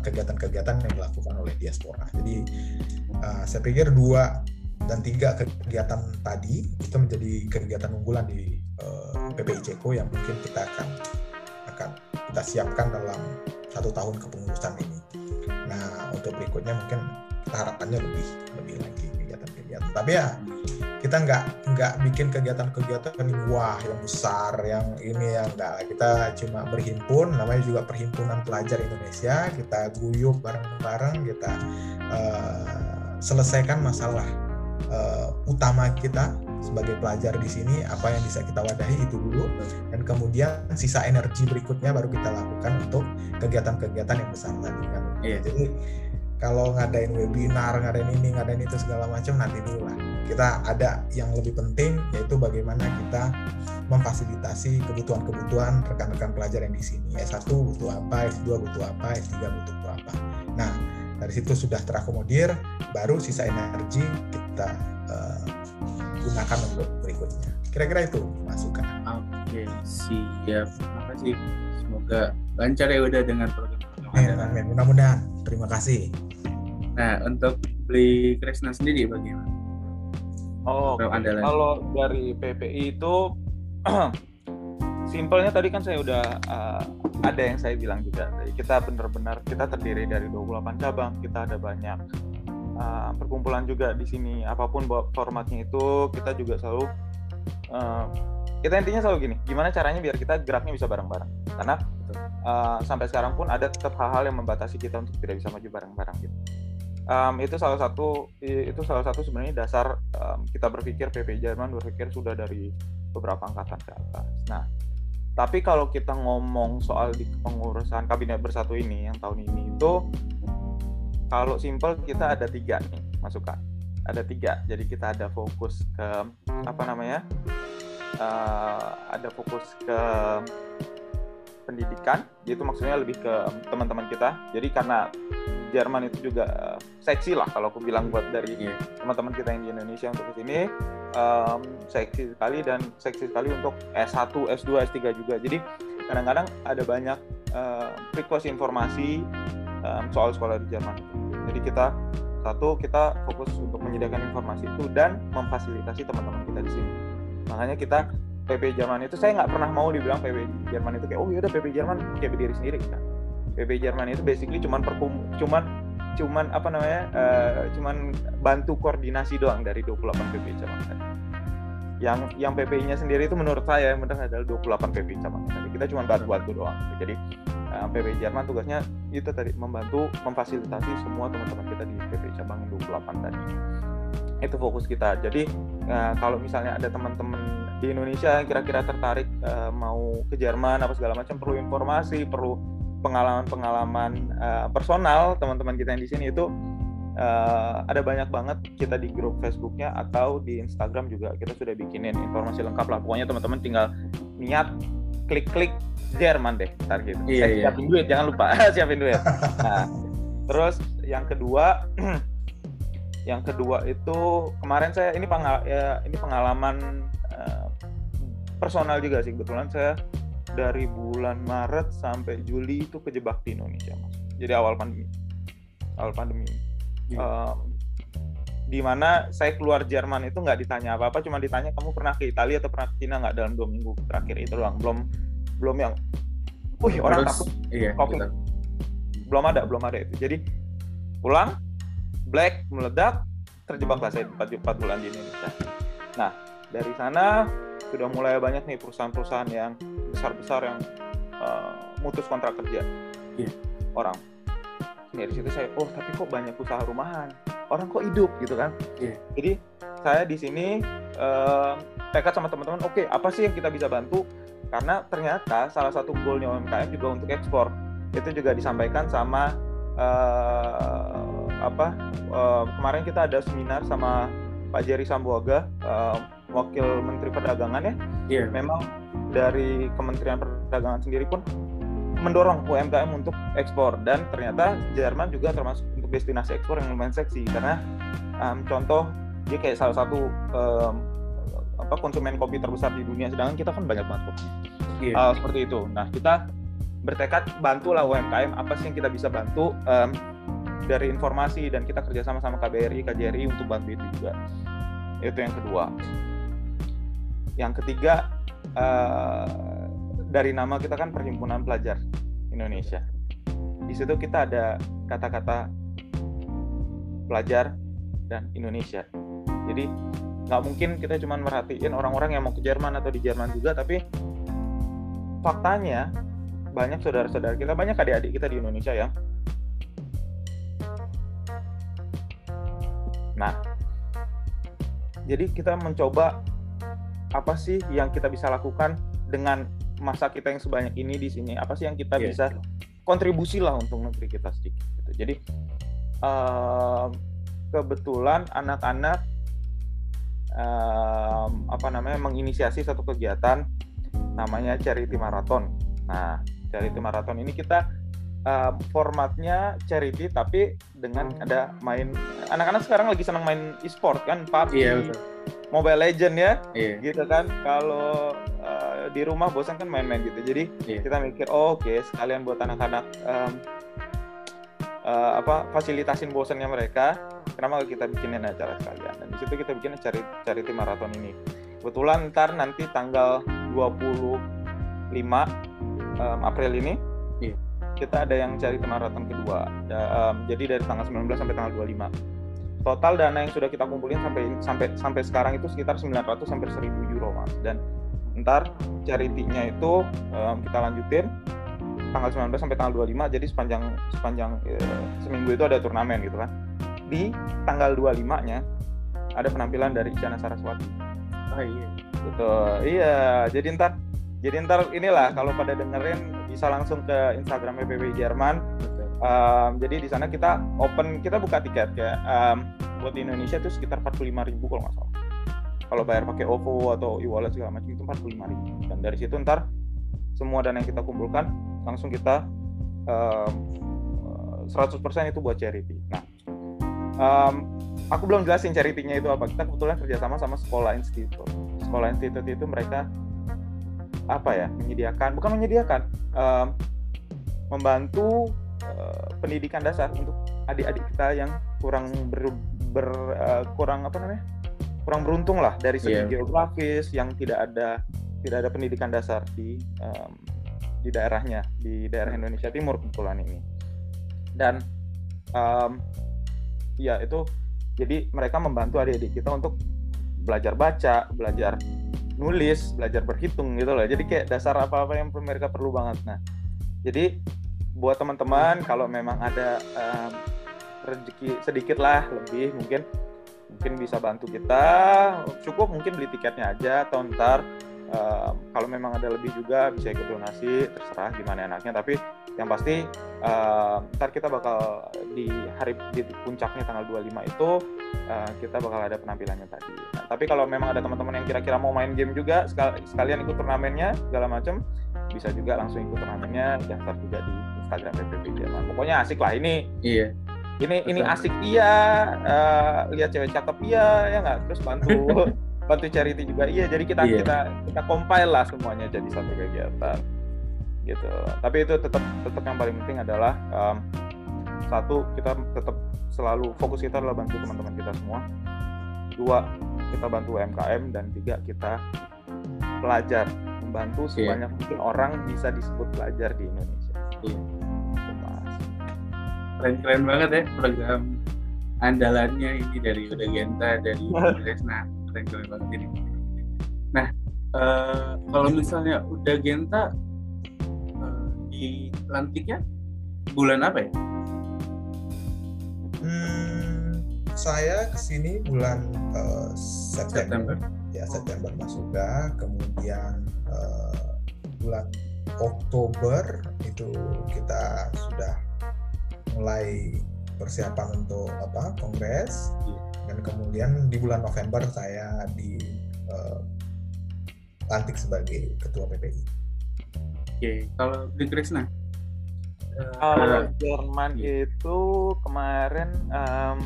kegiatan-kegiatan yang dilakukan oleh diaspora. Jadi uh, saya pikir dua dan tiga kegiatan tadi itu menjadi kegiatan unggulan di uh, PBI Ceko yang mungkin kita akan akan kita siapkan dalam satu tahun kepengurusan ini. Nah untuk berikutnya mungkin harapannya lebih lebih lagi kegiatan tapi ya kita nggak nggak bikin kegiatan-kegiatan yang wah yang besar yang ini yang enggak kita cuma berhimpun namanya juga perhimpunan pelajar Indonesia. Kita guyup bareng-bareng kita uh, selesaikan masalah uh, utama kita sebagai pelajar di sini apa yang bisa kita wadahi itu dulu dan kemudian sisa energi berikutnya baru kita lakukan untuk kegiatan-kegiatan yang besar tadi kan yeah. jadi kalau ngadain webinar, ngadain ini, ngadain itu segala macam nanti dulu lah. Kita ada yang lebih penting yaitu bagaimana kita memfasilitasi kebutuhan-kebutuhan rekan-rekan pelajar yang di sini. S1 butuh apa, S2 butuh apa, S3 butuh apa. Nah, dari situ sudah terakomodir, baru sisa energi kita uh, gunakan untuk berikutnya. Kira-kira itu masukan. Oke, siap. Terima kasih. Semoga lancar ya udah dengan program Amin, amin. Mudah-mudahan. Terima kasih. Nah, untuk beli Krisna sendiri bagaimana? Oh, okay. kalau dari PPI itu simpelnya tadi kan saya udah uh, ada yang saya bilang juga. Kita benar-benar kita terdiri dari 28 cabang, kita ada banyak uh, perkumpulan juga di sini. Apa pun formatnya itu kita juga selalu uh, kita intinya selalu gini, gimana caranya biar kita geraknya bisa bareng-bareng. Karena uh, sampai sekarang pun ada tetap hal-hal yang membatasi kita untuk tidak bisa maju bareng-bareng gitu um, itu salah satu itu salah satu sebenarnya dasar um, kita berpikir PP Jerman berpikir sudah dari beberapa angkatan ke atas. Nah, tapi kalau kita ngomong soal di pengurusan kabinet bersatu ini yang tahun ini itu kalau simple kita ada tiga nih masukan ada tiga. Jadi kita ada fokus ke apa namanya uh, ada fokus ke pendidikan. Itu maksudnya lebih ke teman-teman kita. Jadi karena Jerman itu juga uh, seksi lah kalau aku bilang buat dari yeah. teman-teman kita yang di Indonesia untuk ke sini. Um, seksi sekali dan seksi sekali untuk S1, S2, S3 juga. Jadi kadang-kadang ada banyak uh, request informasi um, soal sekolah di Jerman jadi kita satu kita fokus untuk menyediakan informasi itu dan memfasilitasi teman-teman kita di sini. Makanya kita PP Jerman itu saya nggak pernah mau dibilang PP Jerman itu kayak oh yaudah PP Jerman kayak berdiri sendiri. Kan PP Jerman itu basically cuman perkum cuman cuman apa namanya uh, cuman bantu koordinasi doang dari 28 PP Jerman yang yang PP-nya sendiri itu menurut saya yang benar adalah 28 PP cabang tadi kita cuma bantu-bantu doang. Jadi uh, eh, PP Jerman tugasnya itu tadi membantu memfasilitasi semua teman-teman kita di PP cabang 28 tadi. Itu fokus kita. Jadi uh, kalau misalnya ada teman-teman di Indonesia yang kira-kira tertarik uh, mau ke Jerman apa segala macam perlu informasi perlu pengalaman-pengalaman personal teman-teman kita yang di sini itu uh, ada banyak banget kita di grup Facebooknya atau di Instagram juga kita sudah bikinin informasi lengkap lah. Pokoknya teman-teman tinggal niat klik-klik Jerman deh ntar gitu. Iya, eh, iya. siapin duit jangan lupa. Siapin duit. Nah terus yang kedua yang kedua itu kemarin saya ini pengal ya, ini pengalaman uh, personal juga sih kebetulan. Saya dari bulan Maret sampai Juli itu kejebak di Indonesia mas. Jadi awal pandemi awal pandemi Uh, di mana saya keluar Jerman itu nggak ditanya apa-apa, cuma ditanya kamu pernah ke Italia atau pernah ke Cina nggak dalam dua minggu terakhir itu doang. Belum belum yang, wih orang Terus, takut, iya Covid. betul. belum ada, belum ada itu. Jadi pulang, black meledak, terjebaklah saya 4, 4 bulan di Indonesia. Nah dari sana sudah mulai banyak nih perusahaan-perusahaan yang besar-besar yang uh, mutus kontrak kerja Iya. orang. Dari situ saya, oh tapi kok banyak usaha rumahan, orang kok hidup gitu kan? Iya. Jadi saya di sini eh, tekad sama teman-teman, oke apa sih yang kita bisa bantu? Karena ternyata salah satu goalnya UMKM juga untuk ekspor. Itu juga disampaikan sama eh, apa eh, kemarin kita ada seminar sama Pak Jerry Sambuaga, eh, wakil Menteri Perdagangan ya. Iya. Memang dari Kementerian Perdagangan sendiri pun mendorong UMKM untuk ekspor. Dan ternyata Jerman juga termasuk untuk destinasi ekspor yang lumayan seksi. Karena um, contoh dia kayak salah satu um, apa konsumen kopi terbesar di dunia. Sedangkan kita kan banyak banget kopi Iya. Hal seperti itu. Nah kita bertekad bantulah UMKM apa sih yang kita bisa bantu? Um, dari informasi. Dan kita kerjasama sama KBRI KJRI untuk bantu itu juga. Itu yang kedua. Yang ketiga uh, dari nama kita kan Perhimpunan Pelajar Indonesia. Di situ kita ada kata-kata pelajar dan Indonesia. Jadi nggak mungkin kita cuma merhatiin orang-orang yang mau ke Jerman atau di Jerman juga, tapi faktanya banyak saudara-saudara kita, banyak adik-adik kita di Indonesia yang Nah, jadi kita mencoba apa sih yang kita bisa lakukan dengan masa kita yang sebanyak ini di sini apa sih yang kita Iya. bisa kontribusi lah untuk negeri kita sedikit gitu. jadi em, kebetulan anak-anak em, apa namanya menginisiasi satu kegiatan namanya charity marathon nah charity marathon ini kita em, formatnya charity tapi dengan ada main anak-anak sekarang lagi senang main e-sport kan PUBG Iya betul. Mobile Legend ya Iya. gitu kan kalau uh, di rumah bosan kan main-main gitu. Jadi Iya. kita mikir oh, oke sekalian buat anak-anak um, uh, apa fasilitasin bosannya mereka kenapa kita bikinin acara sekalian? Dan di situ kita bikin cari cari tim maraton ini. Kebetulan ntar nanti tanggal 25 um, April ini Iya. kita ada yang cari tim maraton kedua. Da- um, jadi dari tanggal 19 sampai tanggal 25 total dana yang sudah kita kumpulin sampai sampai sampai sekarang itu sekitar 900 sampai 1000 euro mas. Dan ntar charity-nya itu em, kita lanjutin tanggal 19 sampai tanggal 25 jadi sepanjang sepanjang eh, seminggu itu ada turnamen gitu kan di tanggal 25 nya ada penampilan dari Isyana Saraswati Oh iya. Betul. Iya, jadi ntar jadi ntar inilah kalau pada dengerin bisa langsung ke Instagram PPB Jerman. Betul. Um, jadi di sana kita open kita buka tiket kayak um, buat di Indonesia itu sekitar 45.000 kalau nggak salah. Kalau bayar pakai OVO atau e-wallet segala macam itu 45.000. Dan dari situ ntar semua dana yang kita kumpulkan langsung kita um, 100% itu buat charity. Nah, um, aku belum jelasin charity-nya itu apa. Kita kebetulan kerjasama sama sekolah institut. Sekolah institut itu mereka apa ya menyediakan, bukan menyediakan, um, membantu uh, pendidikan dasar untuk adik-adik kita yang kurang ber, ber- uh, kurang apa namanya kurang beruntung lah dari segi Iya. geografis yang tidak ada tidak ada pendidikan dasar di um, di daerahnya di daerah Indonesia Timur kebetulan ini. Dan um, ya itu jadi mereka membantu adik-adik kita untuk belajar baca belajar nulis belajar berhitung gitu loh. Jadi kayak dasar apa-apa yang mereka perlu banget. Nah jadi buat teman-teman kalau memang ada um, rezeki sedikit lah lebih mungkin mungkin bisa bantu kita cukup mungkin beli tiketnya aja atau ntar uh, kalau memang ada lebih juga bisa ikut donasi terserah gimana enaknya tapi yang pasti uh, ntar kita bakal di hari di puncaknya tanggal 25 itu uh, kita bakal ada penampilannya tadi. Nah, tapi kalau memang ada teman-teman yang kira-kira mau main game juga sekalian ikut turnamennya segala macam bisa juga langsung ikut turnamennya daftar juga di Instagram PPP Jerman. Pokoknya asik lah ini. Iya. Ini ini asik iya, uh, lihat cewek cakep iya ya nggak terus bantu bantu charity juga iya. Jadi kita iya. kita kita compile lah semuanya jadi satu kegiatan gitu. Tapi itu tetap tetap yang paling penting adalah um, satu kita tetap selalu fokus kita adalah bantu teman-teman kita semua. Dua kita bantu UMKM dan tiga kita pelajar membantu iya. sebanyak yeah. mungkin orang bisa disebut pelajar di Indonesia. Iya. Keren-keren banget ya program andalannya ini dari Uda Genta dari Resna keren-keren banget ini. Nah, uh, kalau misalnya Uda Genta uh, di lantiknya bulan apa ya? Hmm, saya ke sini bulan uh, September. September. Ya September masuk kemudian uh, bulan Oktober itu kita sudah mulai persiapan untuk apa kongres yeah. dan kemudian di bulan November saya di uh, lantik sebagai ketua PPI. Oke, okay. kalau di Krisna? Kalau uh, Jerman yeah. itu kemarin um,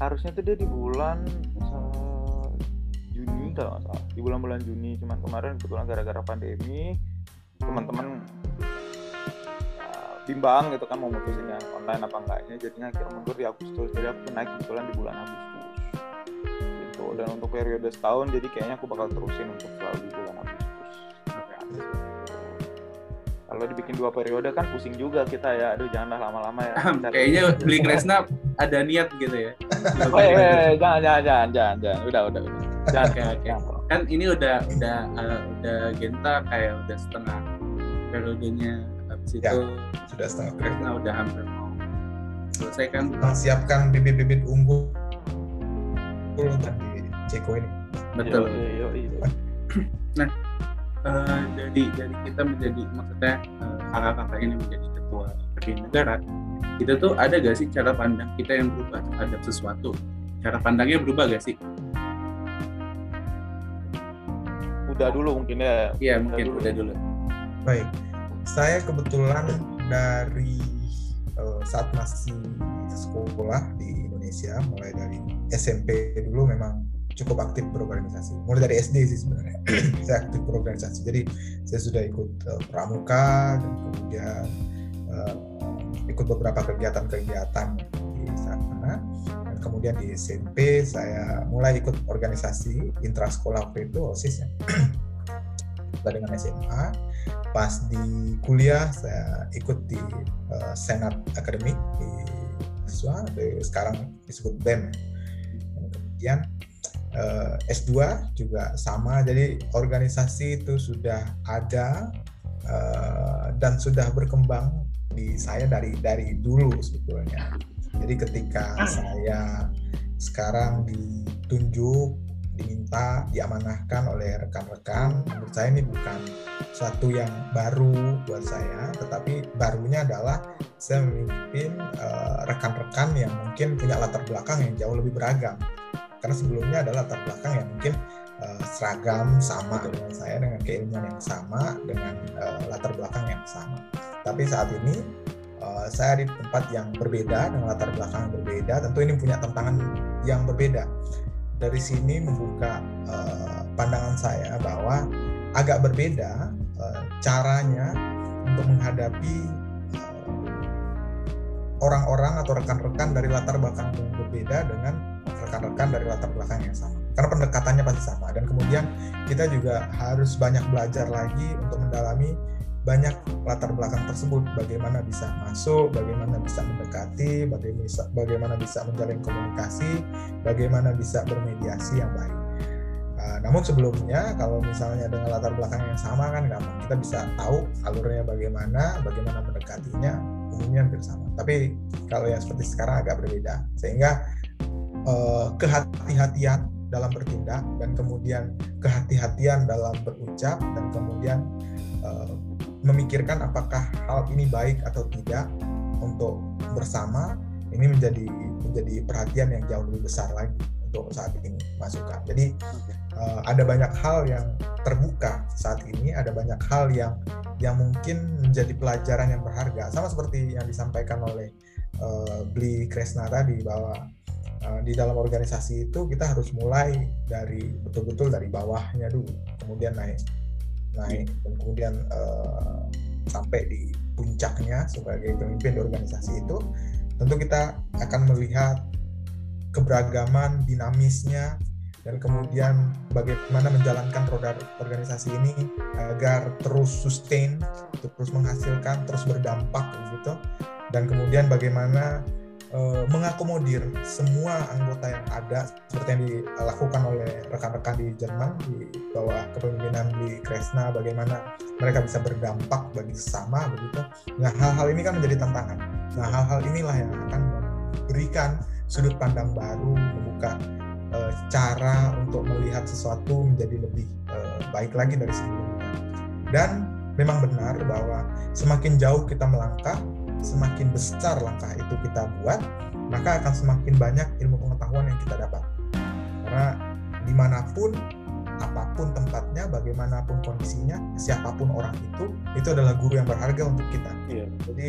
harusnya tuh dia di bulan Juni kalau nggak salah di bulan-bulan Juni cuman kemarin kebetulan gara-gara pandemi teman-teman bimbang gitu kan mau mutusin yang online apa enggaknya jadinya akhirnya mundur di Agustus. Jadi aku naik kebetulan di bulan Agustus. Gitu. Dan untuk periode setahun jadi kayaknya aku bakal terusin untuk selalu di bulan Agustus. Kalau dibikin dua periode kan pusing juga kita ya. Aduh janganlah lama-lama ya. Kayaknya beli Kresna ada niat gitu ya. Oh, iya, iya, iya, jangan jangan jangan jangan jangan. Udah udah udah. Oke oke. Kan ini udah udah uh, udah Genta kayak udah setengah periodenya habis ya, sudah setengah periode. Nah, udah hampir mau selesai kan. Siapkan bibit-bibit unggul untuk di Ceko ini. Betul. Yo, yo, yo. nah, uh, jadi jadi kita menjadi maksudnya uh, kakak-kakak ini menjadi ketua di negara itu tuh ada gak sih cara pandang kita yang berubah terhadap sesuatu cara pandangnya berubah gak sih udah dulu mungkin ya. Iya mungkin dulu. udah dulu. Baik, saya kebetulan dari uh, saat masih sekolah di Indonesia, mulai dari SMP dulu memang cukup aktif berorganisasi. Mulai dari SD sih sebenarnya saya aktif berorganisasi. Jadi saya sudah ikut uh, pramuka dan kemudian uh, ikut beberapa kegiatan-kegiatan di sana. Dan kemudian di SMP saya mulai ikut organisasi intrasekolah waktu itu OSIS ya. Dengan SMA, pas di kuliah saya ikut di uh, Senat Akademik di mahasiswa, sekarang disebut BEM. Dan kemudian uh, eh, S2 juga sama, jadi organisasi itu sudah ada uh, dan sudah berkembang di saya dari dari dulu sebetulnya. Jadi ketika ah. saya sekarang ditunjuk, diminta, diamanahkan oleh rekan-rekan, menurut saya ini bukan suatu yang baru buat saya, tetapi barunya adalah saya memimpin eh, rekan-rekan uh, yang mungkin punya latar belakang yang jauh lebih beragam. Karena sebelumnya adalah latar belakang yang mungkin uh, seragam sama dengan saya dengan keilmuan yang sama dengan uh, latar belakang yang sama. Tapi saat ini uh, saya di tempat yang berbeda dengan latar belakang yang berbeda tentu ini punya tantangan yang berbeda dari sini membuka uh, pandangan saya bahwa agak berbeda uh, caranya untuk menghadapi orang-orang atau rekan-rekan dari latar belakang yang berbeda dengan rekan-rekan dari latar belakang yang sama. Karena pendekatannya pasti sama. Dan kemudian kita juga harus banyak belajar lagi untuk mendalami banyak latar belakang tersebut. Bagaimana bisa masuk bagaimana bisa mendekati bagaimana bisa bagaimana bisa menjalin komunikasi bagaimana bisa bermediasi yang baik. Uh, namun sebelumnya kalau misalnya dengan latar belakang yang sama kan gampang kita bisa tahu alurnya bagaimana bagaimana mendekatinya umumnya hampir sama. Tapi kalau yang seperti sekarang agak berbeda. Sehingga uh, kehati-hatian dalam bertindak dan kemudian kehati-hatian dalam berucap dan kemudian uh, memikirkan apakah hal ini baik atau tidak untuk bersama ini menjadi menjadi perhatian yang jauh lebih besar lagi untuk saat ini masukan. Jadi uh, ada banyak hal yang terbuka saat ini, ada banyak hal yang yang mungkin menjadi pelajaran yang berharga. Sama seperti yang disampaikan oleh uh, Bli Kresna tadi bahwa uh, di dalam organisasi itu kita harus mulai dari betul-betul dari bawahnya dulu, kemudian naik naik dan kemudian uh, sampai di puncaknya sebagai pemimpin organisasi itu tentu kita akan melihat keberagaman dinamisnya dan kemudian bagaimana menjalankan roda organisasi ini agar terus sustain, terus menghasilkan, terus berdampak gitu. Dan kemudian bagaimana uh, mengakomodir semua anggota yang ada seperti yang dilakukan oleh rekan-rekan di Jerman di bawah kepemimpinan di Kresna bagaimana mereka bisa berdampak bagi sesama begitu. Nah, hal-hal ini kan menjadi tantangan. Nah, hal-hal inilah yang akan memberikan sudut pandang baru, membuka uh, cara untuk melihat sesuatu menjadi lebih uh, baik lagi dari sebelumnya. Dan memang benar bahwa semakin jauh kita melangkah, semakin besar langkah itu kita buat, maka akan semakin banyak ilmu pengetahuan yang kita dapat. Karena di mana pun, apa pun tempatnya, bagaimanapun kondisinya, siapa pun orang itu, itu adalah guru yang berharga untuk kita. Iya. Jadi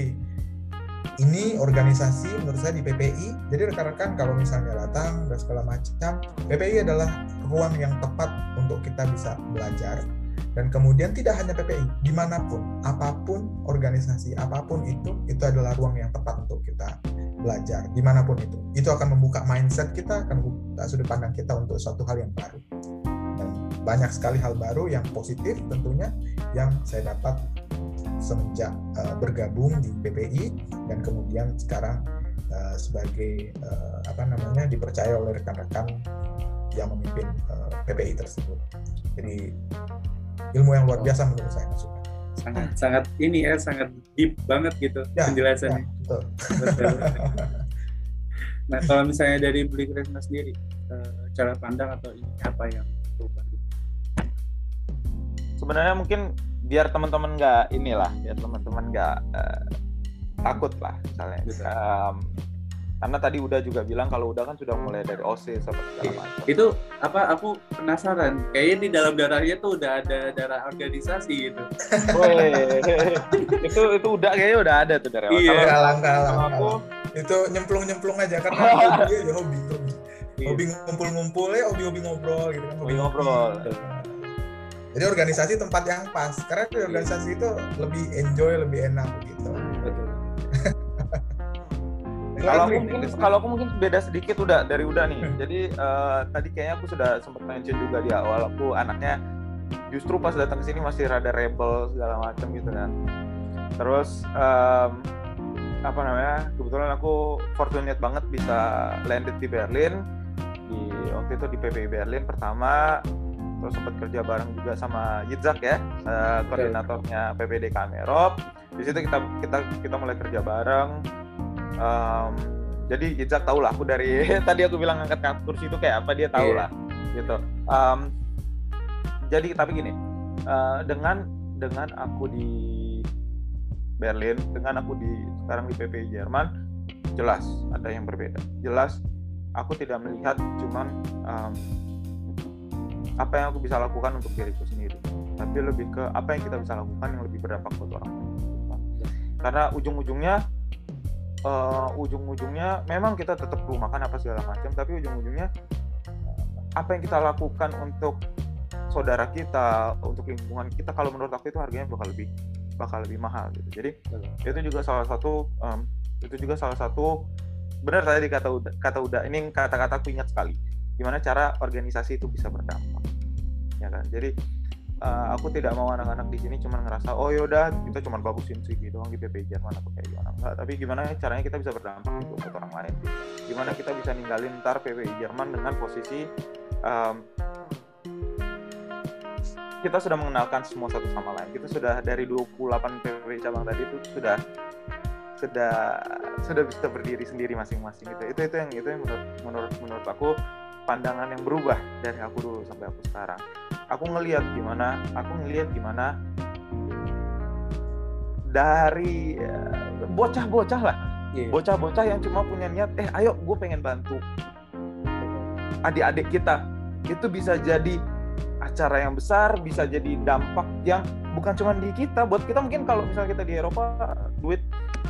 ini organisasi menurut saya di PPI. Jadi rekan-rekan kalau misalnya datang dan segala macam, PPI adalah ruang yang tepat untuk kita bisa belajar. Dan kemudian tidak hanya PPI, di mana pun, apa pun organisasi, apa pun itu, itu adalah ruang yang tepat untuk kita belajar, di mana pun itu. Itu akan membuka mindset kita, akan membuka sudut pandang kita untuk suatu hal yang baru. Dan banyak sekali hal baru yang positif tentunya yang saya dapat semenjak uh, bergabung di PPI dan kemudian sekarang uh, sebagai uh, apa namanya dipercaya oleh rekan-rekan yang memimpin uh, PPI tersebut. Jadi ilmu yang luar biasa menurut saya maksudnya. Sangat sangat ini ya sangat deep banget gitu ya, penjelasannya. Ya, betul. nah kalau misalnya dari Beli Kresna sendiri cara pandang atau ini apa yang berubah? Sebenarnya mungkin biar teman-teman nggak inilah biar teman-teman nggak uh, takut lah misalnya um, karena tadi udah juga bilang kalau udah kan sudah mulai dari OSIS seperti segala macam. Itu apa aku penasaran. Kayaknya di dalam darahnya tuh udah ada darah organisasi gitu. itu itu udah kayaknya udah ada tuh dari awal. Iya, kalang kalang. Aku itu nyemplung-nyemplung aja kan hobi aja hobi hobi. Iya. Hobi ngumpul-ngumpul ya hobi-hobi ngobrol gitu kan. Hobi ngobrol. Jadi organisasi tempat yang pas karena di organisasi itu lebih enjoy, lebih enak gitu. Betul. kalau aku mungkin kalau aku mungkin beda sedikit udah dari udah nih. Hmm. Jadi uh, tadi kayaknya aku sudah sempat mention juga di awal aku anaknya justru pas datang ke sini masih rada rebel segala macam gitu kan. Terus um, apa namanya? Kebetulan aku fortunate banget bisa landed di Berlin di waktu itu di PPI Berlin pertama terus sempat kerja bareng juga sama Yitzhak ya uh, koordinatornya PPD Kamerop di situ kita kita kita mulai kerja bareng um, jadi Yitzhak tahu lah aku dari tadi aku bilang angkat kursi itu kayak apa dia tahu yeah. lah gitu. Um, jadi tapi gini uh, dengan dengan aku di Berlin dengan aku di sekarang di PPI Jerman jelas ada yang berbeda. Jelas aku tidak melihat cuman um, apa yang aku bisa lakukan untuk diriku sendiri. Tapi lebih ke apa yang kita bisa lakukan yang lebih berdampak buat orang lain. Karena ujung-ujungnya uh, ujung-ujungnya memang kita tetap perlu makan apa segala macam tapi ujung-ujungnya apa yang kita lakukan untuk saudara kita untuk lingkungan kita kalau menurut aku itu harganya bakal lebih bakal lebih mahal gitu. Jadi itu juga salah satu um, itu juga salah satu benar tadi kata kata udah ini kata-kata aku ingat sekali gimana cara organisasi itu bisa berdampak ya kan? Jadi uh, aku tidak mau anak-anak di sini cuma ngerasa oh yaudah kita cuma bagusin CV doang di PP Jerman atau kayak gimana. Enggak tapi gimana caranya kita bisa berdampak untuk buat orang lain? Gimana kita bisa ninggalin ntar PPI Jerman dengan posisi um, kita sudah mengenalkan semua satu sama lain. Kita sudah dari 28 PPI cabang tadi itu sudah sudah sudah bisa berdiri sendiri masing-masing itu itu itu yang itu yang menurut menurut menurut aku pandangan yang berubah dari aku dulu sampai aku sekarang aku ngelihat gimana aku ngelihat gimana dari eh, bocah-bocah lah. Iya. bocah-bocah yang cuma punya niat eh ayo gue pengen bantu. Adik-adik kita itu bisa jadi acara yang besar bisa jadi dampak yang bukan cuma di kita buat kita mungkin kalau misalnya kita di Eropa duit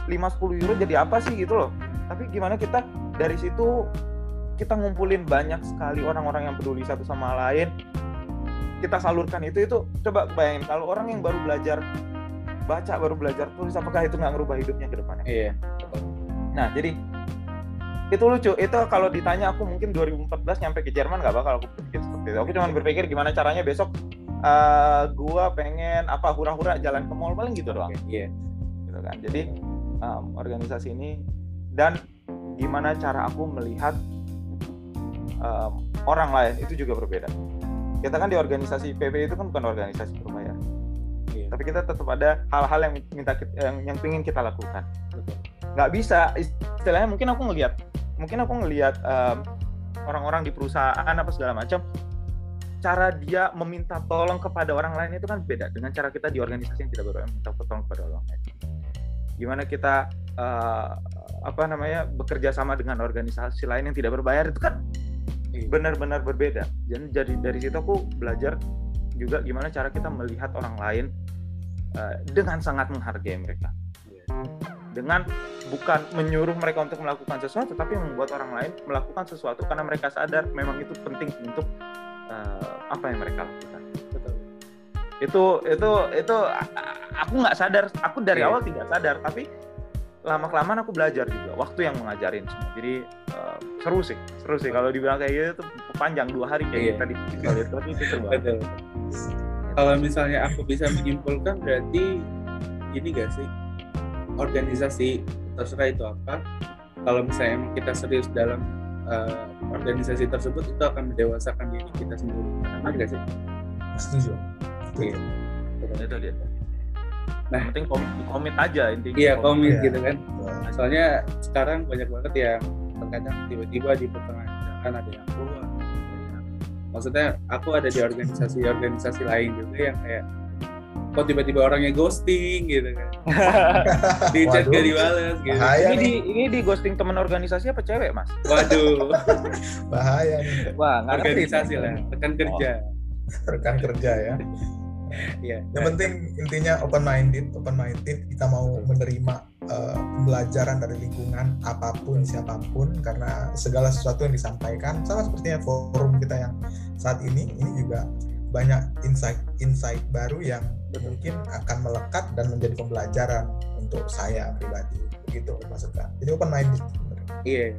5-10 euro jadi apa sih gitu loh. Tapi gimana kita dari situ kita ngumpulin banyak sekali orang-orang yang peduli satu sama lain kita salurkan itu itu coba bayangin kalau orang yang baru belajar baca baru belajar tulis apakah itu nggak ngerubah hidupnya ke depannya Iya. Nah, jadi itu lucu. Itu kalau ditanya aku mungkin 2014 nyampe ke Jerman nggak bakal aku berpikir seperti itu. Aku cuma berpikir gimana caranya besok eh, gua pengen apa hura-hura jalan ke mall paling gitu doang. Iya. Gitu kan. Jadi em, organisasi ini dan gimana cara aku melihat em, orang lain itu juga berbeda. Kita kan di organisasi PB itu kan bukan organisasi berbayar, Iya. tapi kita tetap ada hal-hal yang minta kit- yang yang ingin kita lakukan Betul. nggak bisa istilahnya mungkin aku ngelihat mungkin aku ngelihat em, orang-orang di perusahaan apa segala macam cara dia meminta tolong kepada orang lain itu kan beda dengan cara kita di organisasi yang tidak berbayar minta tolong kepada orang lain gimana kita eh, apa namanya bekerja sama dengan organisasi lain yang tidak berbayar itu kan Iya. benar-benar berbeda jadi dari dari situ aku belajar juga gimana cara kita melihat orang lain eh, dengan sangat menghargai mereka Iya. dengan bukan menyuruh mereka untuk melakukan sesuatu tapi membuat orang lain melakukan sesuatu karena mereka sadar memang itu penting untuk eh, apa yang mereka lakukan Betul. itu itu itu aku nggak sadar aku dari Iya. awal tidak sadar tapi lama kelamaan aku belajar juga waktu yang mengajarin semua jadi eh, seru sih seru sih kalau dibilang kayak gitu tuh panjang dua hari kayak Iya. kita di di- tapi itu seru banget. Betul. Kalau misalnya aku bisa menyimpulkan berarti ini gak sih organisasi terserah itu apa. Kalau misalnya emang kita serius dalam eh, organisasi tersebut itu akan mendewasakan diri kita sendiri. Benar gak sih? Setuju. Iya. itu dia Nah. penting komit, komit aja intinya Iya komit Iya. gitu kan. Soalnya sekarang banyak banget yang terkadang tiba-tiba di pertengahan jalan ada yang keluar. Maksudnya aku ada di organisasi-organisasi lain juga yang kayak kok tiba-tiba orangnya ghosting gitu kan. Di chat gak dibales gitu. Bahaya ini di ini di ghosting teman organisasi apa cewek mas Waduh, bahaya nih wah ngerti organisasi lah, rekan kerja. rekan kerja ya. Iya. Yang penting intinya open minded, open minded kita mau menerima eh, pembelajaran dari lingkungan apa pun siapa pun karena segala sesuatu yang disampaikan sama sepertinya forum kita yang saat ini ini juga banyak insight-insight baru yang mungkin akan melekat dan menjadi pembelajaran untuk saya pribadi. Begitu maksudnya jadi open minded Iya.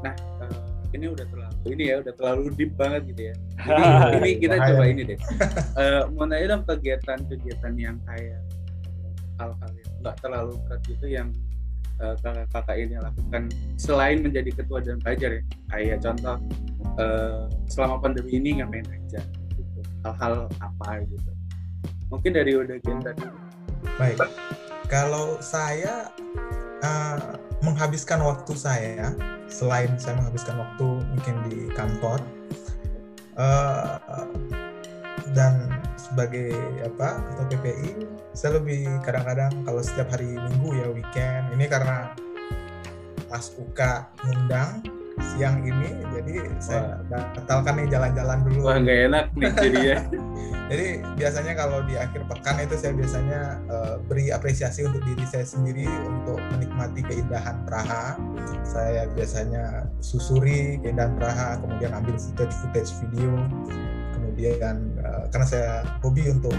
Nah, eh, ini udah terlalu ini ya, udah terlalu deep banget gitu ya. Jadi ini kita Bahaya. coba ini deh. Eh, mau nanya dong kegiatan-kegiatan yang kayak hal-hal yang nggak terlalu berat gitu yang eh, kakak-kakak ini lakukan selain menjadi ketua dan pelajar ya. Kayak contoh eh, selama pandemi ini ngapain aja gitu. Hal-hal apa gitu. Mungkin dari udah dulu. Baik, kalau saya eh, menghabiskan waktu saya, selain saya menghabiskan waktu mungkin di kantor, eh, dan sebagai apa ketua PPI, saya lebih kadang-kadang kalau setiap hari Minggu ya weekend, ini karena pas UK ngundang siang ini, jadi saya batalkan nih jalan-jalan dulu. Wah nggak enak nih jadinya. Jadi biasanya kalau di akhir pekan itu saya biasanya eh, beri apresiasi untuk diri saya sendiri untuk menikmati keindahan Praha. Saya biasanya susuri keindahan Praha, kemudian ambil footage-footage video, kemudian eh, karena saya hobi untuk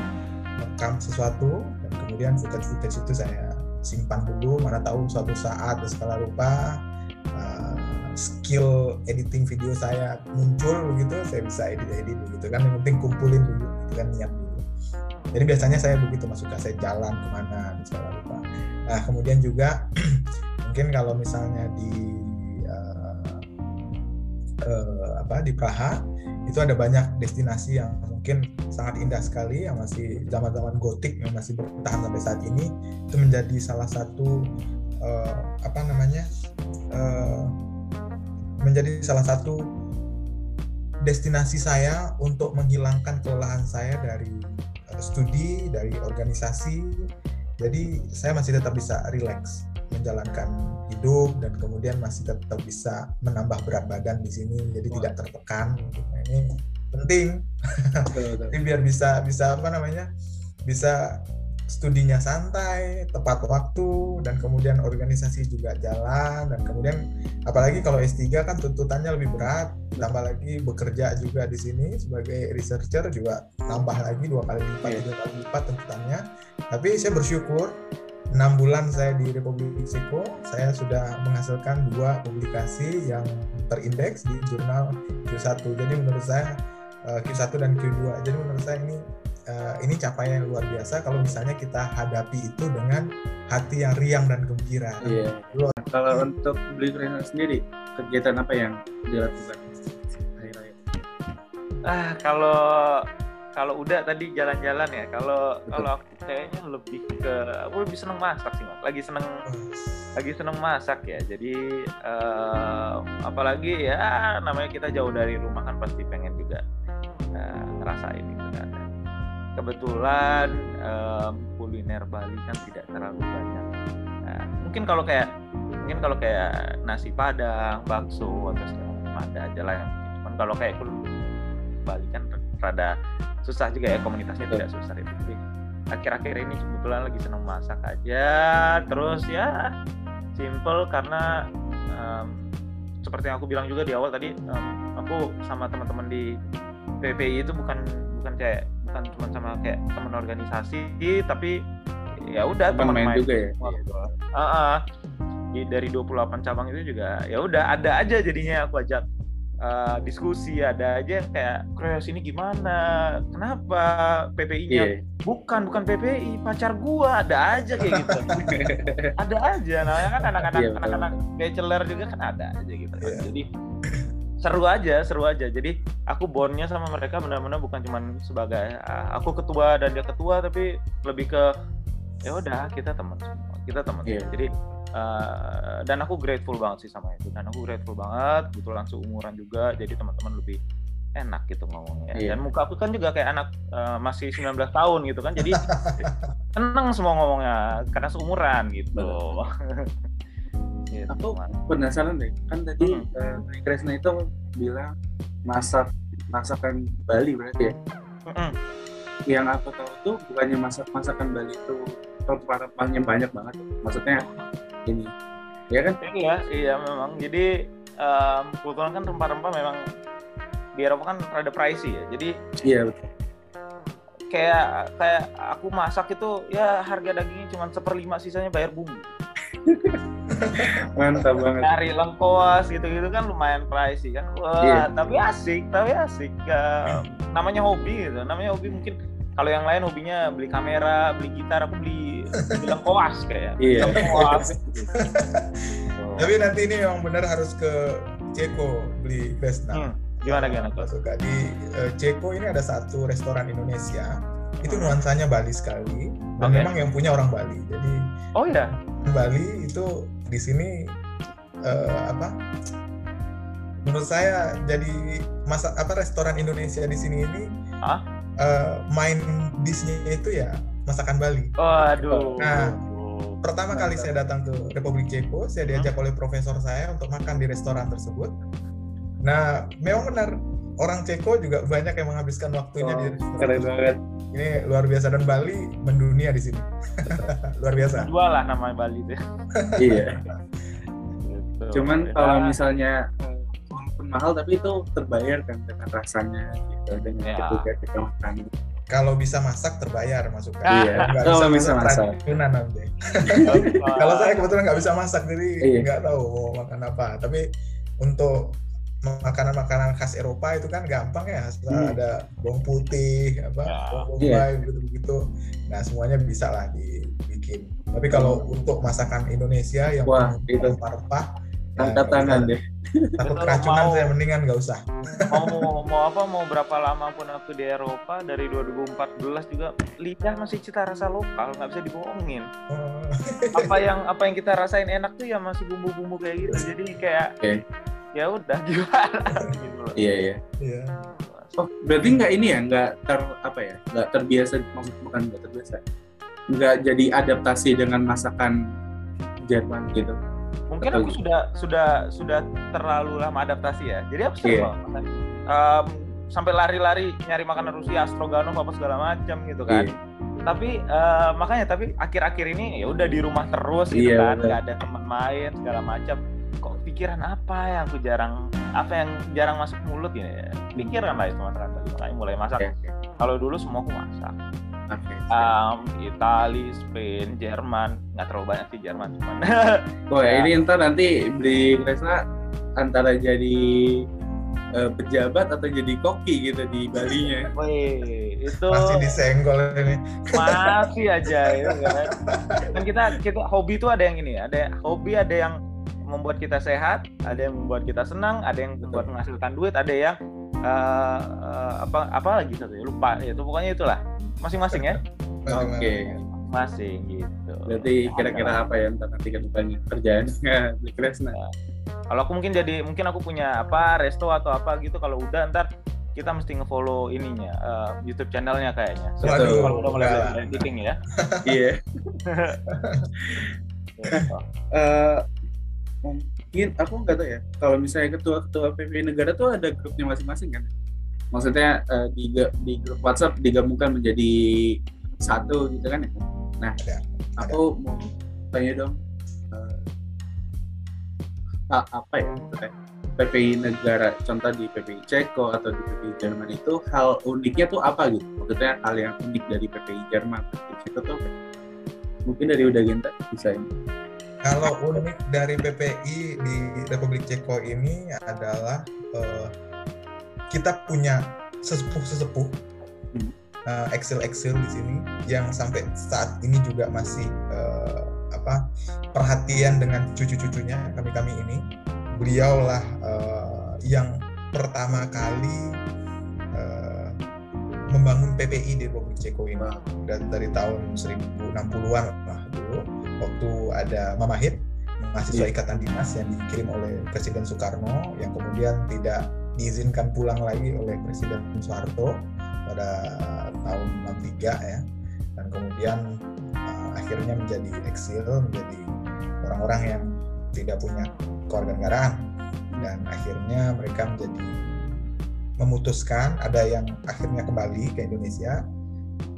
rekam sesuatu dan kemudian footage-footage itu saya simpan dulu, mana tahu suatu saat segala rupa eh, skill editing video saya muncul begitu, saya bisa edit-edit begitu kan. Yang penting kumpulin dulu, itu kan niat dulu. Jadi biasanya saya begitu masuk ke saya jalan ke mana segala rupa. Nah kemudian juga mungkin kalau misalnya di eh, eh, apa di Praha itu ada banyak destinasi yang mungkin sangat indah sekali yang masih zaman-zaman gotik yang masih bertahan sampai saat ini itu menjadi salah satu eh, apa namanya eh, menjadi salah satu destinasi saya untuk menghilangkan kelelahan saya dari uh, studi, dari organisasi. Jadi saya masih tetap bisa relax menjalankan hidup dan kemudian masih tetap bisa menambah berat badan di sini. Jadi tidak tertekan. Nah, ini penting. Jadi biar bisa bisa apa namanya bisa studinya santai tepat waktu dan kemudian organisasi juga jalan dan kemudian apalagi kalau S3 kan tuntutannya lebih berat tambah lagi bekerja juga di sini sebagai researcher juga tambah lagi dua kali lipat Iya. tiga kali lipat tuntutannya. Tapi saya bersyukur enam bulan saya di Republik Meksiko saya sudah menghasilkan dua publikasi yang terindeks di jurnal Q1 jadi menurut saya eh, Q1 dan Q2 jadi menurut saya ini eh, ini capaian yang luar biasa kalau misalnya kita hadapi itu dengan hati yang riang dan gembira Iya. Nah, kalau untuk beli Krishna sendiri, kegiatan apa yang dilakukan? Ah, kalau kalau udah tadi jalan-jalan ya. Kalau Betul. kalau aku kayaknya lebih ke aku lebih seneng masak sih, Mas. Lagi seneng lagi seneng masak ya. Jadi eh, apalagi ya namanya kita jauh dari rumah kan pasti pengen juga eh, ngerasain itu kan. Kebetulan em, kuliner Bali kan tidak terlalu banyak. Nah, mungkin kalau kayak mungkin kalau kayak nasi padang, bakso atau segala macam ada aja lah yang. Cuman kalau kayak kuliner Bali kan rada susah juga ya komunitasnya tidak susah itu. Jadi akhir-akhir ini kebetulan lagi seneng masak aja. Terus ya simple karena em, seperti yang aku bilang juga di awal tadi em, aku sama teman-teman di PPI itu bukan bukan kayak bukan cuma sama kayak teman organisasi tapi ya udah teman main main juga ya? semua gitu. Ah, ah. Di- dari 28 cabang itu juga ya udah ada aja jadinya aku ajak eh, diskusi ada aja yang kayak kreasi ini gimana kenapa PPI-nya Iya. bukan bukan PPI pacar gua ada aja kayak gitu ada aja namanya kan anak-anak Iya, betul. anak-anak bachelor juga kan ada aja gitu. Iya. jadi seru aja seru aja jadi aku bondnya sama mereka benar-benar bukan cuman sebagai ah, aku ketua dan dia ketua tapi lebih ke ya udah kita teman semua kita teman Iya. semua. jadi eh, dan aku grateful banget sih sama itu dan aku grateful banget kebetulan seumuran juga jadi teman-teman lebih enak gitu ngomongnya Iya. dan muka aku kan juga kayak anak eh, masih 19 tahun gitu kan jadi seneng semua ngomongnya karena seumuran gitu Gitu, Aku penasaran deh, kan tadi Hmm. eh, Beli Krishna itu bilang masak masakan Bali berarti ya. Mm-mm. Yang aku tahu tuh bukannya masak masakan Bali itu rempah-rempahnya banyak banget. Maksudnya ini, ya kan? Iya, iya memang. Jadi em, kebetulan kan rempah-rempah memang di Eropa kan rada pricey ya. Jadi Iya betul. kayak kayak aku masak itu ya harga dagingnya cuma seperlima sisanya bayar bumbu. Mantap banget. Cari lengkoas gitu-gitu kan lumayan pricey kan. Wah, Iya. tapi asik, tapi asik. Em, namanya hobi gitu. Namanya hobi mungkin kalau yang lain hobinya beli kamera, beli gitar, aku beli, beli lengkoas kayak. Iya. Lengkoas. tapi nanti ini memang benar harus ke Ceko beli Vesna Hmm, gimana gimana Kos? Suka di eh, Ceko ini ada satu restoran Indonesia itu Hmm. nuansanya Bali sekali dan Oke. memang yang punya orang Bali jadi Oh iya. Bali itu di sini eh, apa menurut saya jadi masa apa restoran Indonesia di sini ini Hah? eh, main dishnya itu ya masakan Bali Waduh. Nah, pertama kali saya datang ke Republik Ceko saya diajak oleh profesor saya untuk makan di restoran tersebut nah memang benar orang Ceko juga banyak yang menghabiskan waktunya di Oh, restoran keren banget. ini luar biasa dan Bali mendunia di sini luar biasa Dua lah namanya Bali itu. Iya. Gitu. Cuman Ya. kalau misalnya walaupun mahal tapi itu terbayar kan dengan rasanya gitu dengan Ya. ketika kita makan. kalau bisa masak terbayar masukkan Iya, nggak kalau bisa masak. keracunan nanti Oh, kalau saya kebetulan nggak bisa masak jadi Iya. nggak tahu mau makan apa tapi untuk makanan-makanan khas Eropa itu kan gampang ya Hmm. ada bawang putih apa Ya. bawang Iya. bombay begitu begitu nah semuanya bisa lah dibikin tapi kalau untuk masakan Indonesia yang Wah, itu. rempah-rempah ya, Angkat tangan deh. takut keracunan saya mendingan nggak usah mau mau apa mau berapa lama pun aku di Eropa dari 2014 juga lidah masih cita rasa lokal nggak bisa dibohongin Oh, apa yang apa yang kita rasain enak tuh ya masih bumbu-bumbu kayak gitu jadi kayak Oke. Ya udah gimana gitu loh. Iya iya. Iya. Oh berarti nggak ini ya nggak ter apa ya nggak terbiasa maksud bukan nggak terbiasa nggak jadi adaptasi dengan masakan Jerman gitu. Mungkin Atau aku gitu. sudah sudah sudah terlalu lama adaptasi ya. Jadi aku sering banget makan. Em, sampai lari-lari nyari makanan Rusia, Stroganov apa segala macam gitu kan. Iya. Tapi eh, makanya tapi akhir-akhir ini ya udah di rumah terus gitu Iya, kan, nggak ada teman main segala macam. Kok pikiran apa yang aku jarang apa yang jarang masuk mulut ya? Pikiran lah itu. Makanya mulai masak. Oke. Kalau dulu semua aku masak. Oke. Um, Itali, Spain, Jerman, nggak terlalu banyak sih Jerman cuman. Wah Ya. ini ntar nanti di Kresna antara jadi eh, pejabat atau jadi koki gitu di Balinya. Wih, itu Masih disenggol ini. masih aja ya kan. Dan kita kita hobi itu ada yang ini, ada hobi ada yang membuat kita sehat, ada yang membuat kita senang, ada yang membuat menghasilkan duit, ada yang eh, eh, apa apa lagi satu ya lupa ya itu pokoknya itulah masing-masing ya Oke. masing gitu. Berarti kira-kira apa ya ntar nanti ke depannya kerjaan di Kresna? Kalau aku mungkin jadi mungkin aku punya apa resto atau apa gitu kalau udah ntar kita mesti ngefollow ininya eh, YouTube channelnya kayaknya. Waduh, Sebelum kalau udah mulai editing ya. Iya. Gitu. Mungkin aku nggak tahu ya. Kalau misalnya ketua-ketua PPI negara tuh ada grupnya masing-masing kan? Maksudnya eh, di di grup WhatsApp digabungkan menjadi satu gitu kan ya? Nah, Ada, aku mau tanya dong. a- apa ya? maksudnya, PPI negara, contoh di PPI Ceko atau di PPI Jerman itu hal uniknya tuh apa gitu? Maksudnya hal yang unik dari PPI Jerman, PPI Ceko tuh? Mungkin dari Uda Genta bisa ini. Kalau unik dari PPI di Republik Ceko ini adalah eh, kita punya sesepuh-sesepuh Hmm. eh, Excel-Excel di sini yang sampai saat ini juga masih eh, apa perhatian dengan cucu-cucunya kami-kami ini. Beliaulah eh, yang pertama kali eh, membangun PPI di Republik Ceko ini dan dari tahun 1060-an lah dulu waktu ada Mamahit mahasiswa Iya. ikatan dinas yang dikirim oleh Presiden Soekarno yang kemudian tidak diizinkan pulang lagi oleh Presiden Soeharto pada tahun 63 ya dan kemudian uh, akhirnya menjadi eksil menjadi orang-orang yang tidak punya kewarganegaraan dan akhirnya mereka menjadi memutuskan ada yang akhirnya kembali ke Indonesia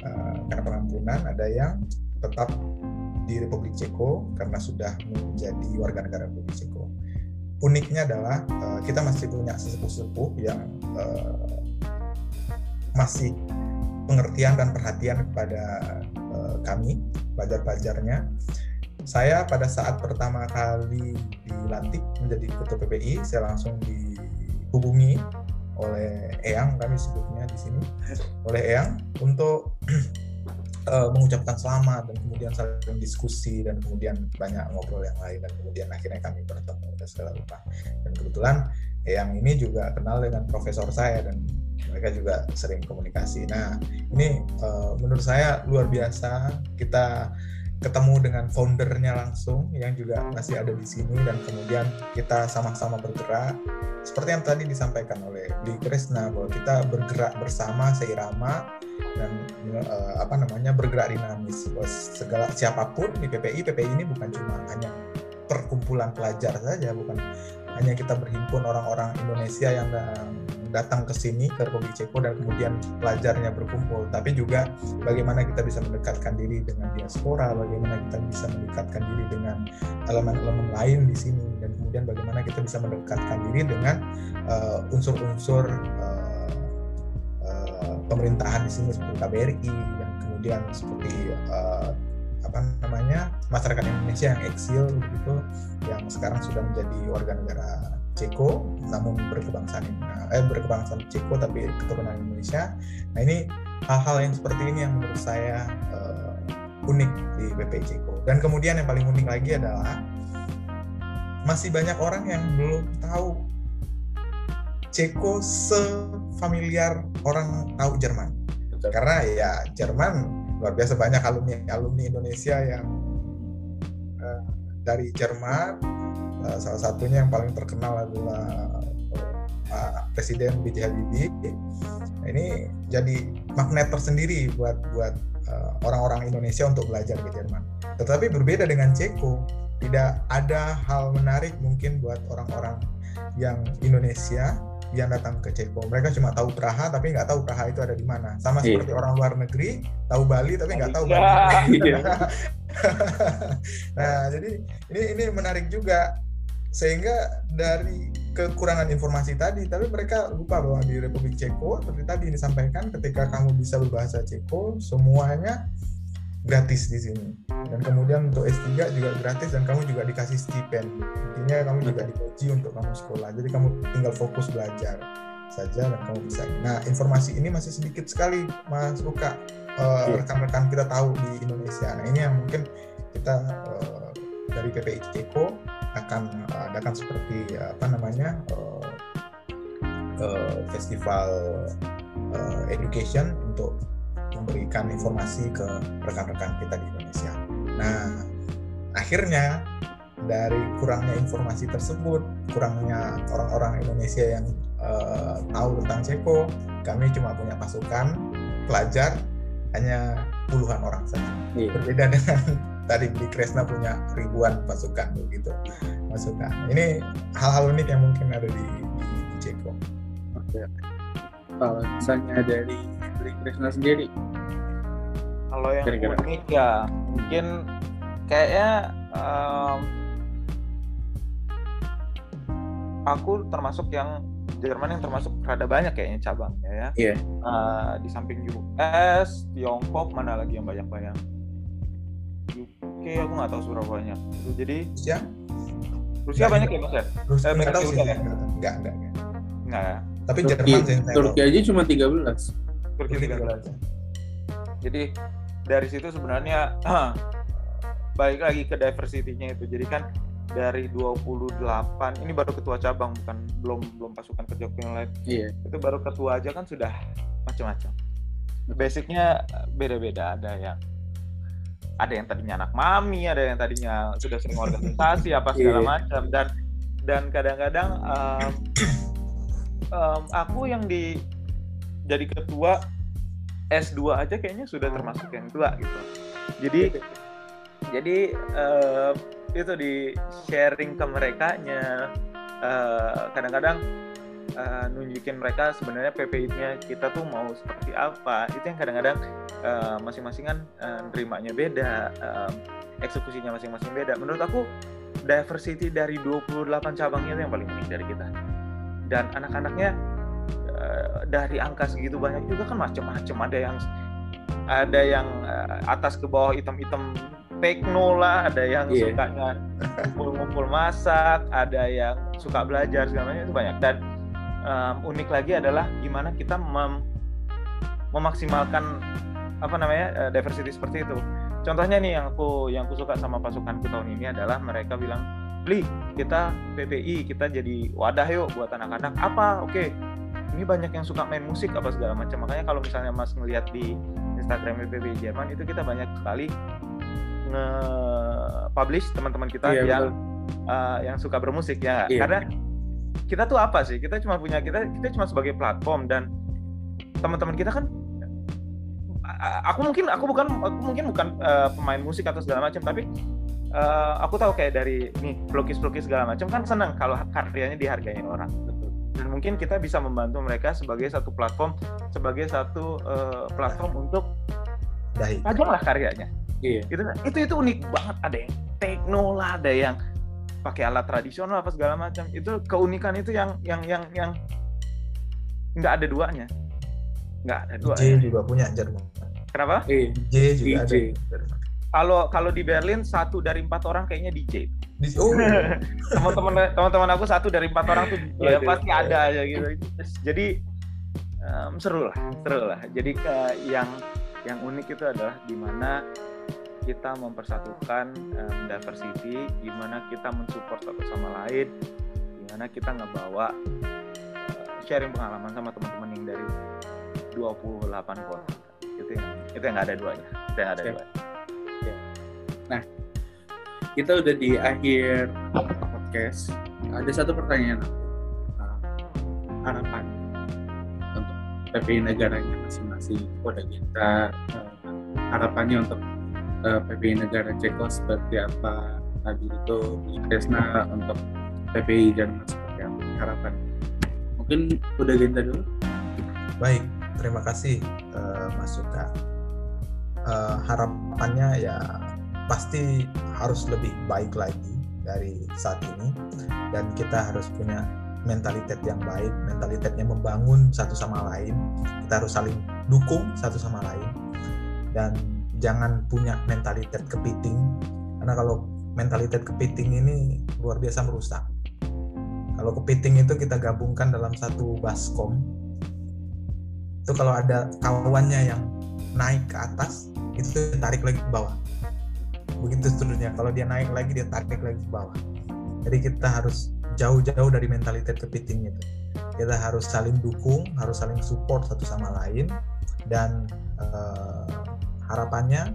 uh, karena pengampunan ada yang tetap di Republik Ceko karena sudah menjadi warga negara Republik Ceko. Uniknya adalah uh, kita masih punya sesepuh-sepuh yang uh, masih pengertian dan perhatian kepada uh, kami pelajar-pelajarnya. Saya pada saat pertama kali dilantik menjadi ketua PPI, saya langsung dihubungi oleh Eyang kami sebutnya di sini oleh Eyang untuk uh, mengucapkan selamat dan kemudian saling diskusi dan kemudian banyak ngobrol yang lain dan kemudian akhirnya kami bertemu dan segala rupa dan kebetulan yang ini juga kenal dengan profesor saya dan mereka juga sering komunikasi. Nah ini uh, menurut saya luar biasa kita ketemu dengan foundernya langsung yang juga masih ada di sini dan kemudian kita sama-sama bergerak. Seperti yang tadi disampaikan oleh Di Krisna bahwa kita bergerak bersama seirama dan uh, apa namanya bergerak dinamis. Bahwa segala siapa pun di PPI PPI ini bukan cuma hanya perkumpulan pelajar saja bukan hanya kita berhimpun orang-orang Indonesia yang datang ke sini ke Republik Ceko dan kemudian pelajarnya berkumpul. Tapi juga bagaimana kita bisa mendekatkan diri dengan diaspora bagaimana kita bisa mendekatkan diri dengan elemen-elemen lain di sini dan kemudian bagaimana kita bisa mendekatkan diri dengan uh, unsur-unsur uh, uh, pemerintahan di sini seperti KBRI dan kemudian seperti uh, apa namanya masyarakat Indonesia yang eksil begitu yang sekarang sudah menjadi warga negara Ceko namun berkebangsaan eh berkebangsaan Ceko tapi keturunan Indonesia. Nah ini hal-hal yang seperti ini yang menurut saya uh, unik di PPI Ceko. Dan kemudian yang paling unik lagi adalah masih banyak orang yang belum tahu Ceko sefamiliar orang tahu Jerman. Betul. Karena ya Jerman luar biasa banyak alumni alumni Indonesia yang uh, dari Jerman uh, salah satunya yang paling terkenal adalah uh, Presiden B.J. Habibie. Ini jadi magnet tersendiri buat buat orang-orang uh, Indonesia untuk belajar ke Jerman. Tetapi berbeda dengan Ceko, tidak ada hal menarik mungkin buat orang-orang yang Indonesia yang datang ke Ceko. Mereka cuma tahu Praha tapi nggak tahu Praha itu ada di mana. Sama yeah. seperti orang luar negeri tahu Bali tapi nggak tahu Bali. Yeah. nah jadi ini ini menarik juga sehingga dari kekurangan informasi tadi, tapi mereka lupa bahwa di Republik Ceko seperti tadi disampaikan ketika kamu bisa berbahasa Ceko semuanya gratis di sini. Dan kemudian untuk S3 juga gratis dan kamu juga dikasih stipend. Intinya kamu juga digaji untuk kamu sekolah. Jadi kamu tinggal fokus belajar saja dan kamu bisa. Nah informasi ini masih sedikit sekali mas Ruka uh, rekan-rekan kita tahu di Indonesia. Nah ini yang mungkin kita uh, dari PPI Ceko akan uh, adakan seperti uh, apa namanya uh, uh, festival uh, education untuk memberikan informasi ke rekan-rekan kita di Indonesia. Nah, akhirnya dari kurangnya informasi tersebut, kurangnya orang-orang Indonesia yang uh, tahu tentang Ceko, kami cuma punya pasukan pelajar hanya puluhan orang saja. Iya. Berbeda dengan tadi di Kresna punya ribuan pasukan begitu pasukan. Ini hal-hal unik yang mungkin ada di, di, di Ceko. Oke. Kalau misalnya dari dari Krishna sendiri kalau yang Kira-kira. unik ya mungkin kayaknya um, aku termasuk yang Jerman yang termasuk rada banyak kayaknya cabangnya ya. Iya. Yeah. Uh, di samping US, Tiongkok mana lagi yang banyak-banyak? UK aku nggak tahu seberapa banyak. Jadi Rusia? Rusia ya, banyak ya mas ya? Rusia eh, tahu sih. Enggak, enggak, enggak. Enggak ya. Tapi Turki, Jerman Turki aja cuma 13. Turki 13. Jadi dari situ sebenarnya balik lagi ke diversity-nya itu. Jadi kan dari 28 ini baru ketua cabang bukan belum belum pasukan kerja yang lain. Iya. Itu baru ketua aja kan sudah macam-macam. Basicnya beda-beda ada yang ada yang tadinya anak mami, ada yang tadinya sudah sering organisasi apa segala yeah. macam dan dan kadang-kadang um, um, aku yang di jadi ketua S2 aja kayaknya sudah termasuk yang tua gitu. Jadi jadi uh, itu di sharing ke mereka nya uh, kadang-kadang uh, nunjukin mereka sebenarnya PPI-nya kita tuh mau seperti apa. Itu yang kadang-kadang uh, masing-masing kan uh, nerimanya beda, uh, eksekusinya masing-masing beda. Menurut aku diversity dari 28 cabangnya itu yang paling unik dari kita dan anak-anaknya uh, dari angka segitu banyak juga kan macam-macam ada yang ada yang uh, atas ke bawah hitam-hitam tekno lah, ada yang yeah. sukanya ngumpul-ngumpul masak, ada yang suka belajar segala macam itu banyak. Dan um, unik lagi adalah gimana kita mem memaksimalkan apa namanya uh, diversity seperti itu. Contohnya nih yang aku yang aku suka sama pasukanku tahun ini adalah mereka bilang beli kita PPI kita jadi wadah yuk buat anak-anak apa oke okay. Ini banyak yang suka main musik apa segala macam. Makanya kalau misalnya mas ngelihat di Instagram PPI Jerman itu kita banyak sekali nge-publish teman-teman kita iya, yang uh, yang suka bermusik ya. Iya. karena kita tuh apa sih? Kita cuma punya kita kita cuma sebagai platform dan teman-teman kita kan aku mungkin aku bukan aku mungkin bukan uh, pemain musik atau segala macam tapi uh, aku tahu kayak dari nih pelukis-pelukis segala macam kan senang kalau karyanya dihargai orang dan mungkin kita bisa membantu mereka sebagai satu platform sebagai satu uh, platform untuk baik. lah karyanya. Iya. itu itu itu unik banget. Ada yang tekno lah ada yang pakai alat tradisional apa segala macam. Itu keunikan itu yang yang yang yang nggak ada duanya. Nggak ada dua J juga punya Jerman kenapa? J juga ada. Jerman kalau kalau di Berlin satu dari empat orang kayaknya DJ. Oh. teman-teman teman-teman aku satu dari empat orang tuh ya pasti ada aja gitu. Jadi um, seru lah, seru lah. Jadi ke yang yang unik itu adalah di mana kita mempersatukan um, diversity, gimana kita mensupport satu sama lain, gimana kita ngebawa uh, sharing pengalaman sama teman-teman yang dari 28 kota. Itu yang itu yang nggak ada duanya. Itu yang ada duanya kita udah di akhir podcast. Ada satu pertanyaan uh, harapan untuk PPI negaranya masing-masing Polda kita. Uh, harapannya untuk uh, PPI negara Ceko seperti apa tadi itu Kresna untuk PPI Jerman seperti apa harapan? Mungkin udah Genta dulu. Baik terima kasih uh, Mas Suka. Uh, harapannya ya pasti harus lebih baik lagi dari saat ini dan kita harus punya mentalitas yang baik, mentalitasnya membangun satu sama lain. Kita harus saling dukung satu sama lain dan jangan punya mentalitas kepiting karena kalau mentalitas kepiting ini luar biasa merusak. Kalau kepiting itu kita gabungkan dalam satu baskom itu kalau ada kawannya yang naik ke atas itu tarik lagi ke bawah begitu seterusnya kalau dia naik lagi dia tarik lagi ke bawah. Jadi kita harus jauh-jauh dari mentalitas kepiting itu. Kita harus saling dukung harus saling support satu sama lain. Dan uh, harapannya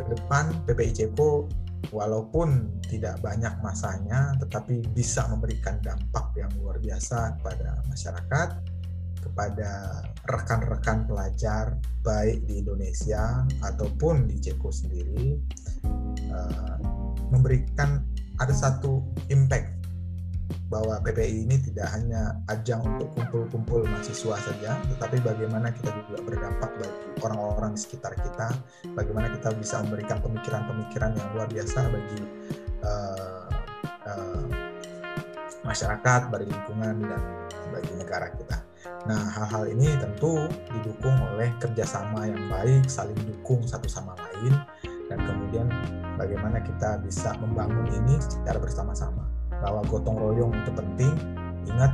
ke depan PPI Ceko walaupun tidak banyak masanya tetapi bisa memberikan dampak yang luar biasa kepada masyarakat kepada rekan-rekan pelajar baik di Indonesia ataupun di Ceko sendiri uh, memberikan ada satu impact bahwa PPI ini tidak hanya ajang untuk kumpul-kumpul mahasiswa saja, tetapi bagaimana kita juga berdampak bagi orang-orang di sekitar kita, bagaimana kita bisa memberikan pemikiran-pemikiran yang luar biasa bagi uh, uh, masyarakat, bagi lingkungan dan bagi negara kita. Nah, hal-hal ini tentu didukung oleh kerjasama yang baik, saling dukung satu sama lain, dan kemudian bagaimana kita bisa membangun ini secara bersama-sama. Bahwa gotong royong itu penting. Ingat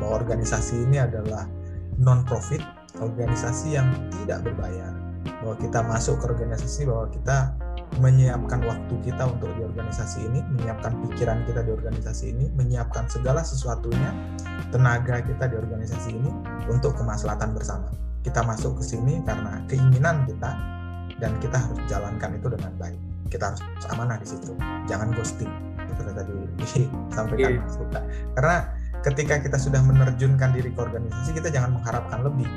bahwa organisasi ini adalah non profit organisasi yang tidak berbayar. Bahwa kita masuk ke organisasi bahwa kita menyiapkan waktu kita untuk di organisasi ini, menyiapkan pikiran kita di organisasi ini, menyiapkan segala sesuatunya, tenaga kita di organisasi ini untuk kemaslahatan bersama. Kita masuk ke sini karena keinginan kita dan kita harus jalankan itu dengan baik. Kita harus amanah di situ. Jangan ghosting. Seperti tadi disampaikan yeah. Mas Buka. karena ketika kita sudah menerjunkan diri ke organisasi kita jangan mengharapkan lebih.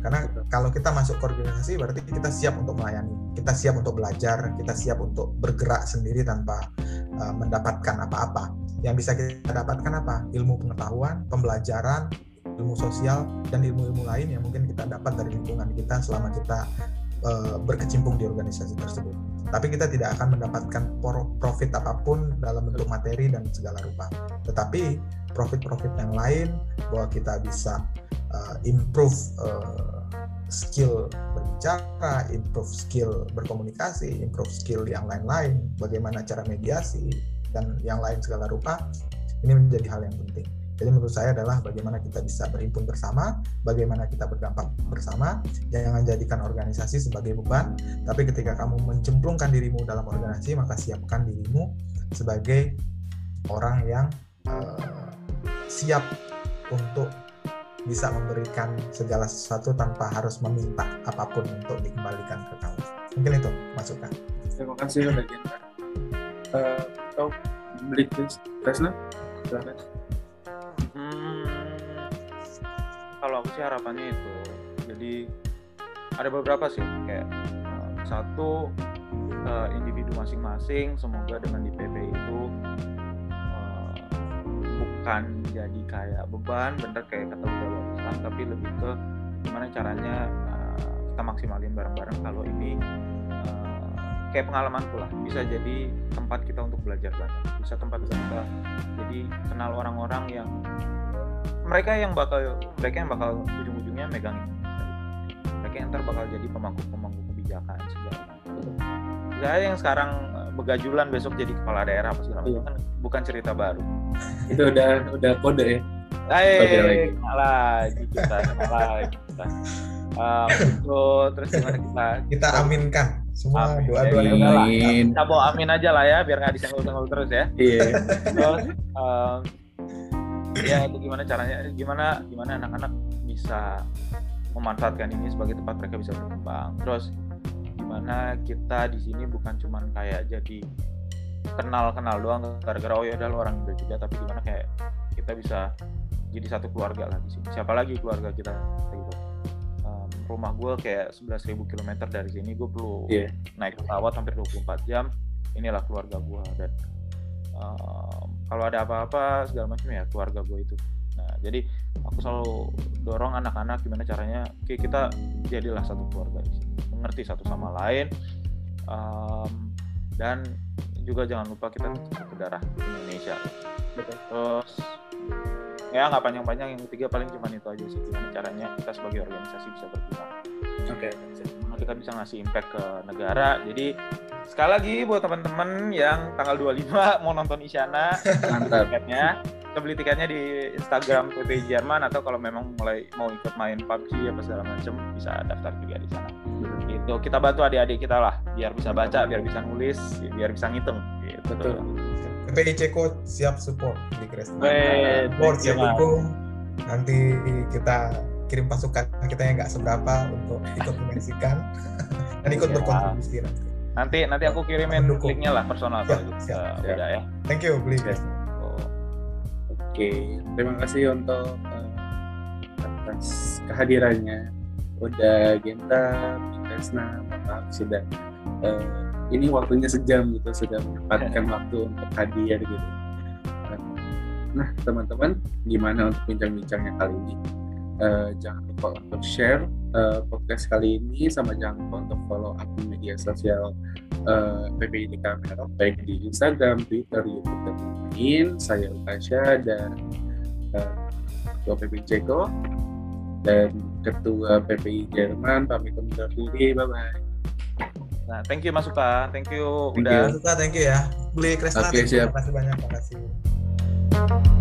Karena kalau kita masuk ke organisasi berarti kita siap untuk melayani. Kita siap untuk belajar. Kita siap untuk bergerak sendiri tanpa uh, mendapatkan apa-apa. Yang bisa kita dapatkan apa? Ilmu pengetahuan pembelajaran ilmu sosial dan ilmu-ilmu lain yang mungkin kita dapat dari lingkungan kita selama kita uh, berkecimpung di organisasi tersebut. Tapi kita tidak akan mendapatkan profit apa pun dalam bentuk materi dan segala rupa. Tetapi profit-profit yang lain bahwa kita bisa uh, improve uh, skill berbicara, improve skill berkomunikasi, improve skill yang lain-lain, bagaimana cara mediasi dan yang lain segala rupa, ini menjadi hal yang penting. Jadi menurut saya adalah bagaimana kita bisa berhimpun bersama, bagaimana kita berdampak bersama, jangan jadikan organisasi sebagai beban, tapi ketika kamu mencemplungkan dirimu dalam organisasi, maka siapkan dirimu sebagai orang yang uh, siap untuk bisa memberikan segala sesuatu tanpa harus meminta apa pun untuk dikembalikan ke kamu. Mungkin itu masukan. Terima kasih udah Uh, atau beli Tesla? Kalau aku sih harapannya itu jadi ada beberapa sih kayak uh, satu uh, individu masing-masing semoga dengan di PP itu uh, bukan jadi kayak beban bener kayak kata udah tapi lebih ke gimana caranya kita maksimalin bareng-bareng kalau ini kayak pengalaman pula bisa jadi tempat kita untuk belajar banyak bisa tempat kita jadi kenal orang-orang yang mereka yang bakal mereka yang bakal ujung-ujungnya megang ini mereka yang ntar bakal jadi pemangku-pemangku kebijakan segala macam. Saya yang sekarang eh, begajulan besok jadi kepala daerah apa segala macam iya. kan bukan cerita baru. Itu udah udah kode ya? Eh, lagi. kita, lagi kita. Um, terus gimana kita? Kita aminkan semua amin. doa doa amin. kita bawa amin aja lah ya biar nggak disenggol-senggol terus ya. Iya. Terus um, ya itu gimana caranya? Gimana gimana anak-anak bisa memanfaatkan ini sebagai tempat mereka bisa berkembang? Terus gimana kita di sini bukan cuman kayak jadi kenal-kenal doang gara-gara oh ya udah lo orang Indo juga tapi gimana kayak kita bisa jadi satu keluarga lah di sini. Siapa lagi keluarga kita? Gitu rumah gue kayak 11.000 km dari sini gue perlu Iya. naik pesawat hampir 24 jam inilah keluarga gue dan um, kalau ada apa-apa segala macam ya keluarga gue itu nah jadi aku selalu dorong anak-anak gimana caranya oke kita jadilah satu keluarga di sini mengerti satu sama lain um, dan juga jangan lupa kita tetap darah Indonesia Betul. terus ya nggak panjang-panjang yang ketiga paling cuma itu aja sih gimana caranya kita sebagai organisasi bisa berguna Oke. Gimana kita bisa ngasih impact ke negara. Jadi sekali lagi buat teman-teman yang tanggal 25 mau nonton Isyana tiketnya kita beli tiketnya di Instagram PP Jerman atau kalau memang mulai mau ikut main PUBG apa segala macem bisa daftar juga di sana. Itu kita bantu adik-adik kita lah biar bisa baca biar bisa nulis biar bisa ngitung. Gitu. Betul. PPI Ceko siap support di Kresna. Support siap dukung. Nanti kita kirim pasukan kita yang nggak seberapa untuk ikut menyaksikan dan ikut berkontribusi nanti. nanti nanti aku kirimin Mendukung. linknya lah personal Siap, kalau gitu siap, Eh, siap. udah ya Thank you, Bli. Yes. Oh. Oke, terima kasih untuk eh, atas kehadirannya. Udah Genta, Krisna, maaf sudah eh, ini waktunya sejam gitu, sudah menyempatkan waktu untuk hadir gitu. Nah, teman-teman, gimana untuk bincang-bincangnya kali ini? Eh, jangan lupa untuk share eh, podcast kali ini, sama jangan lupa untuk follow akun media sosial eh, PPID Kamera, baik di Instagram, Twitter, YouTube, dan lain-lain. Saya Ukasha dan eh, Ketua PPI Ceko dan Ketua PPI Jerman pamit undur diri. Bye-bye. Nah thank you Mas Uka thank you Thank udah Suka, thank you ya. Bli Kresna, thank you. siap. Terima kasih banyak. Terima kasih.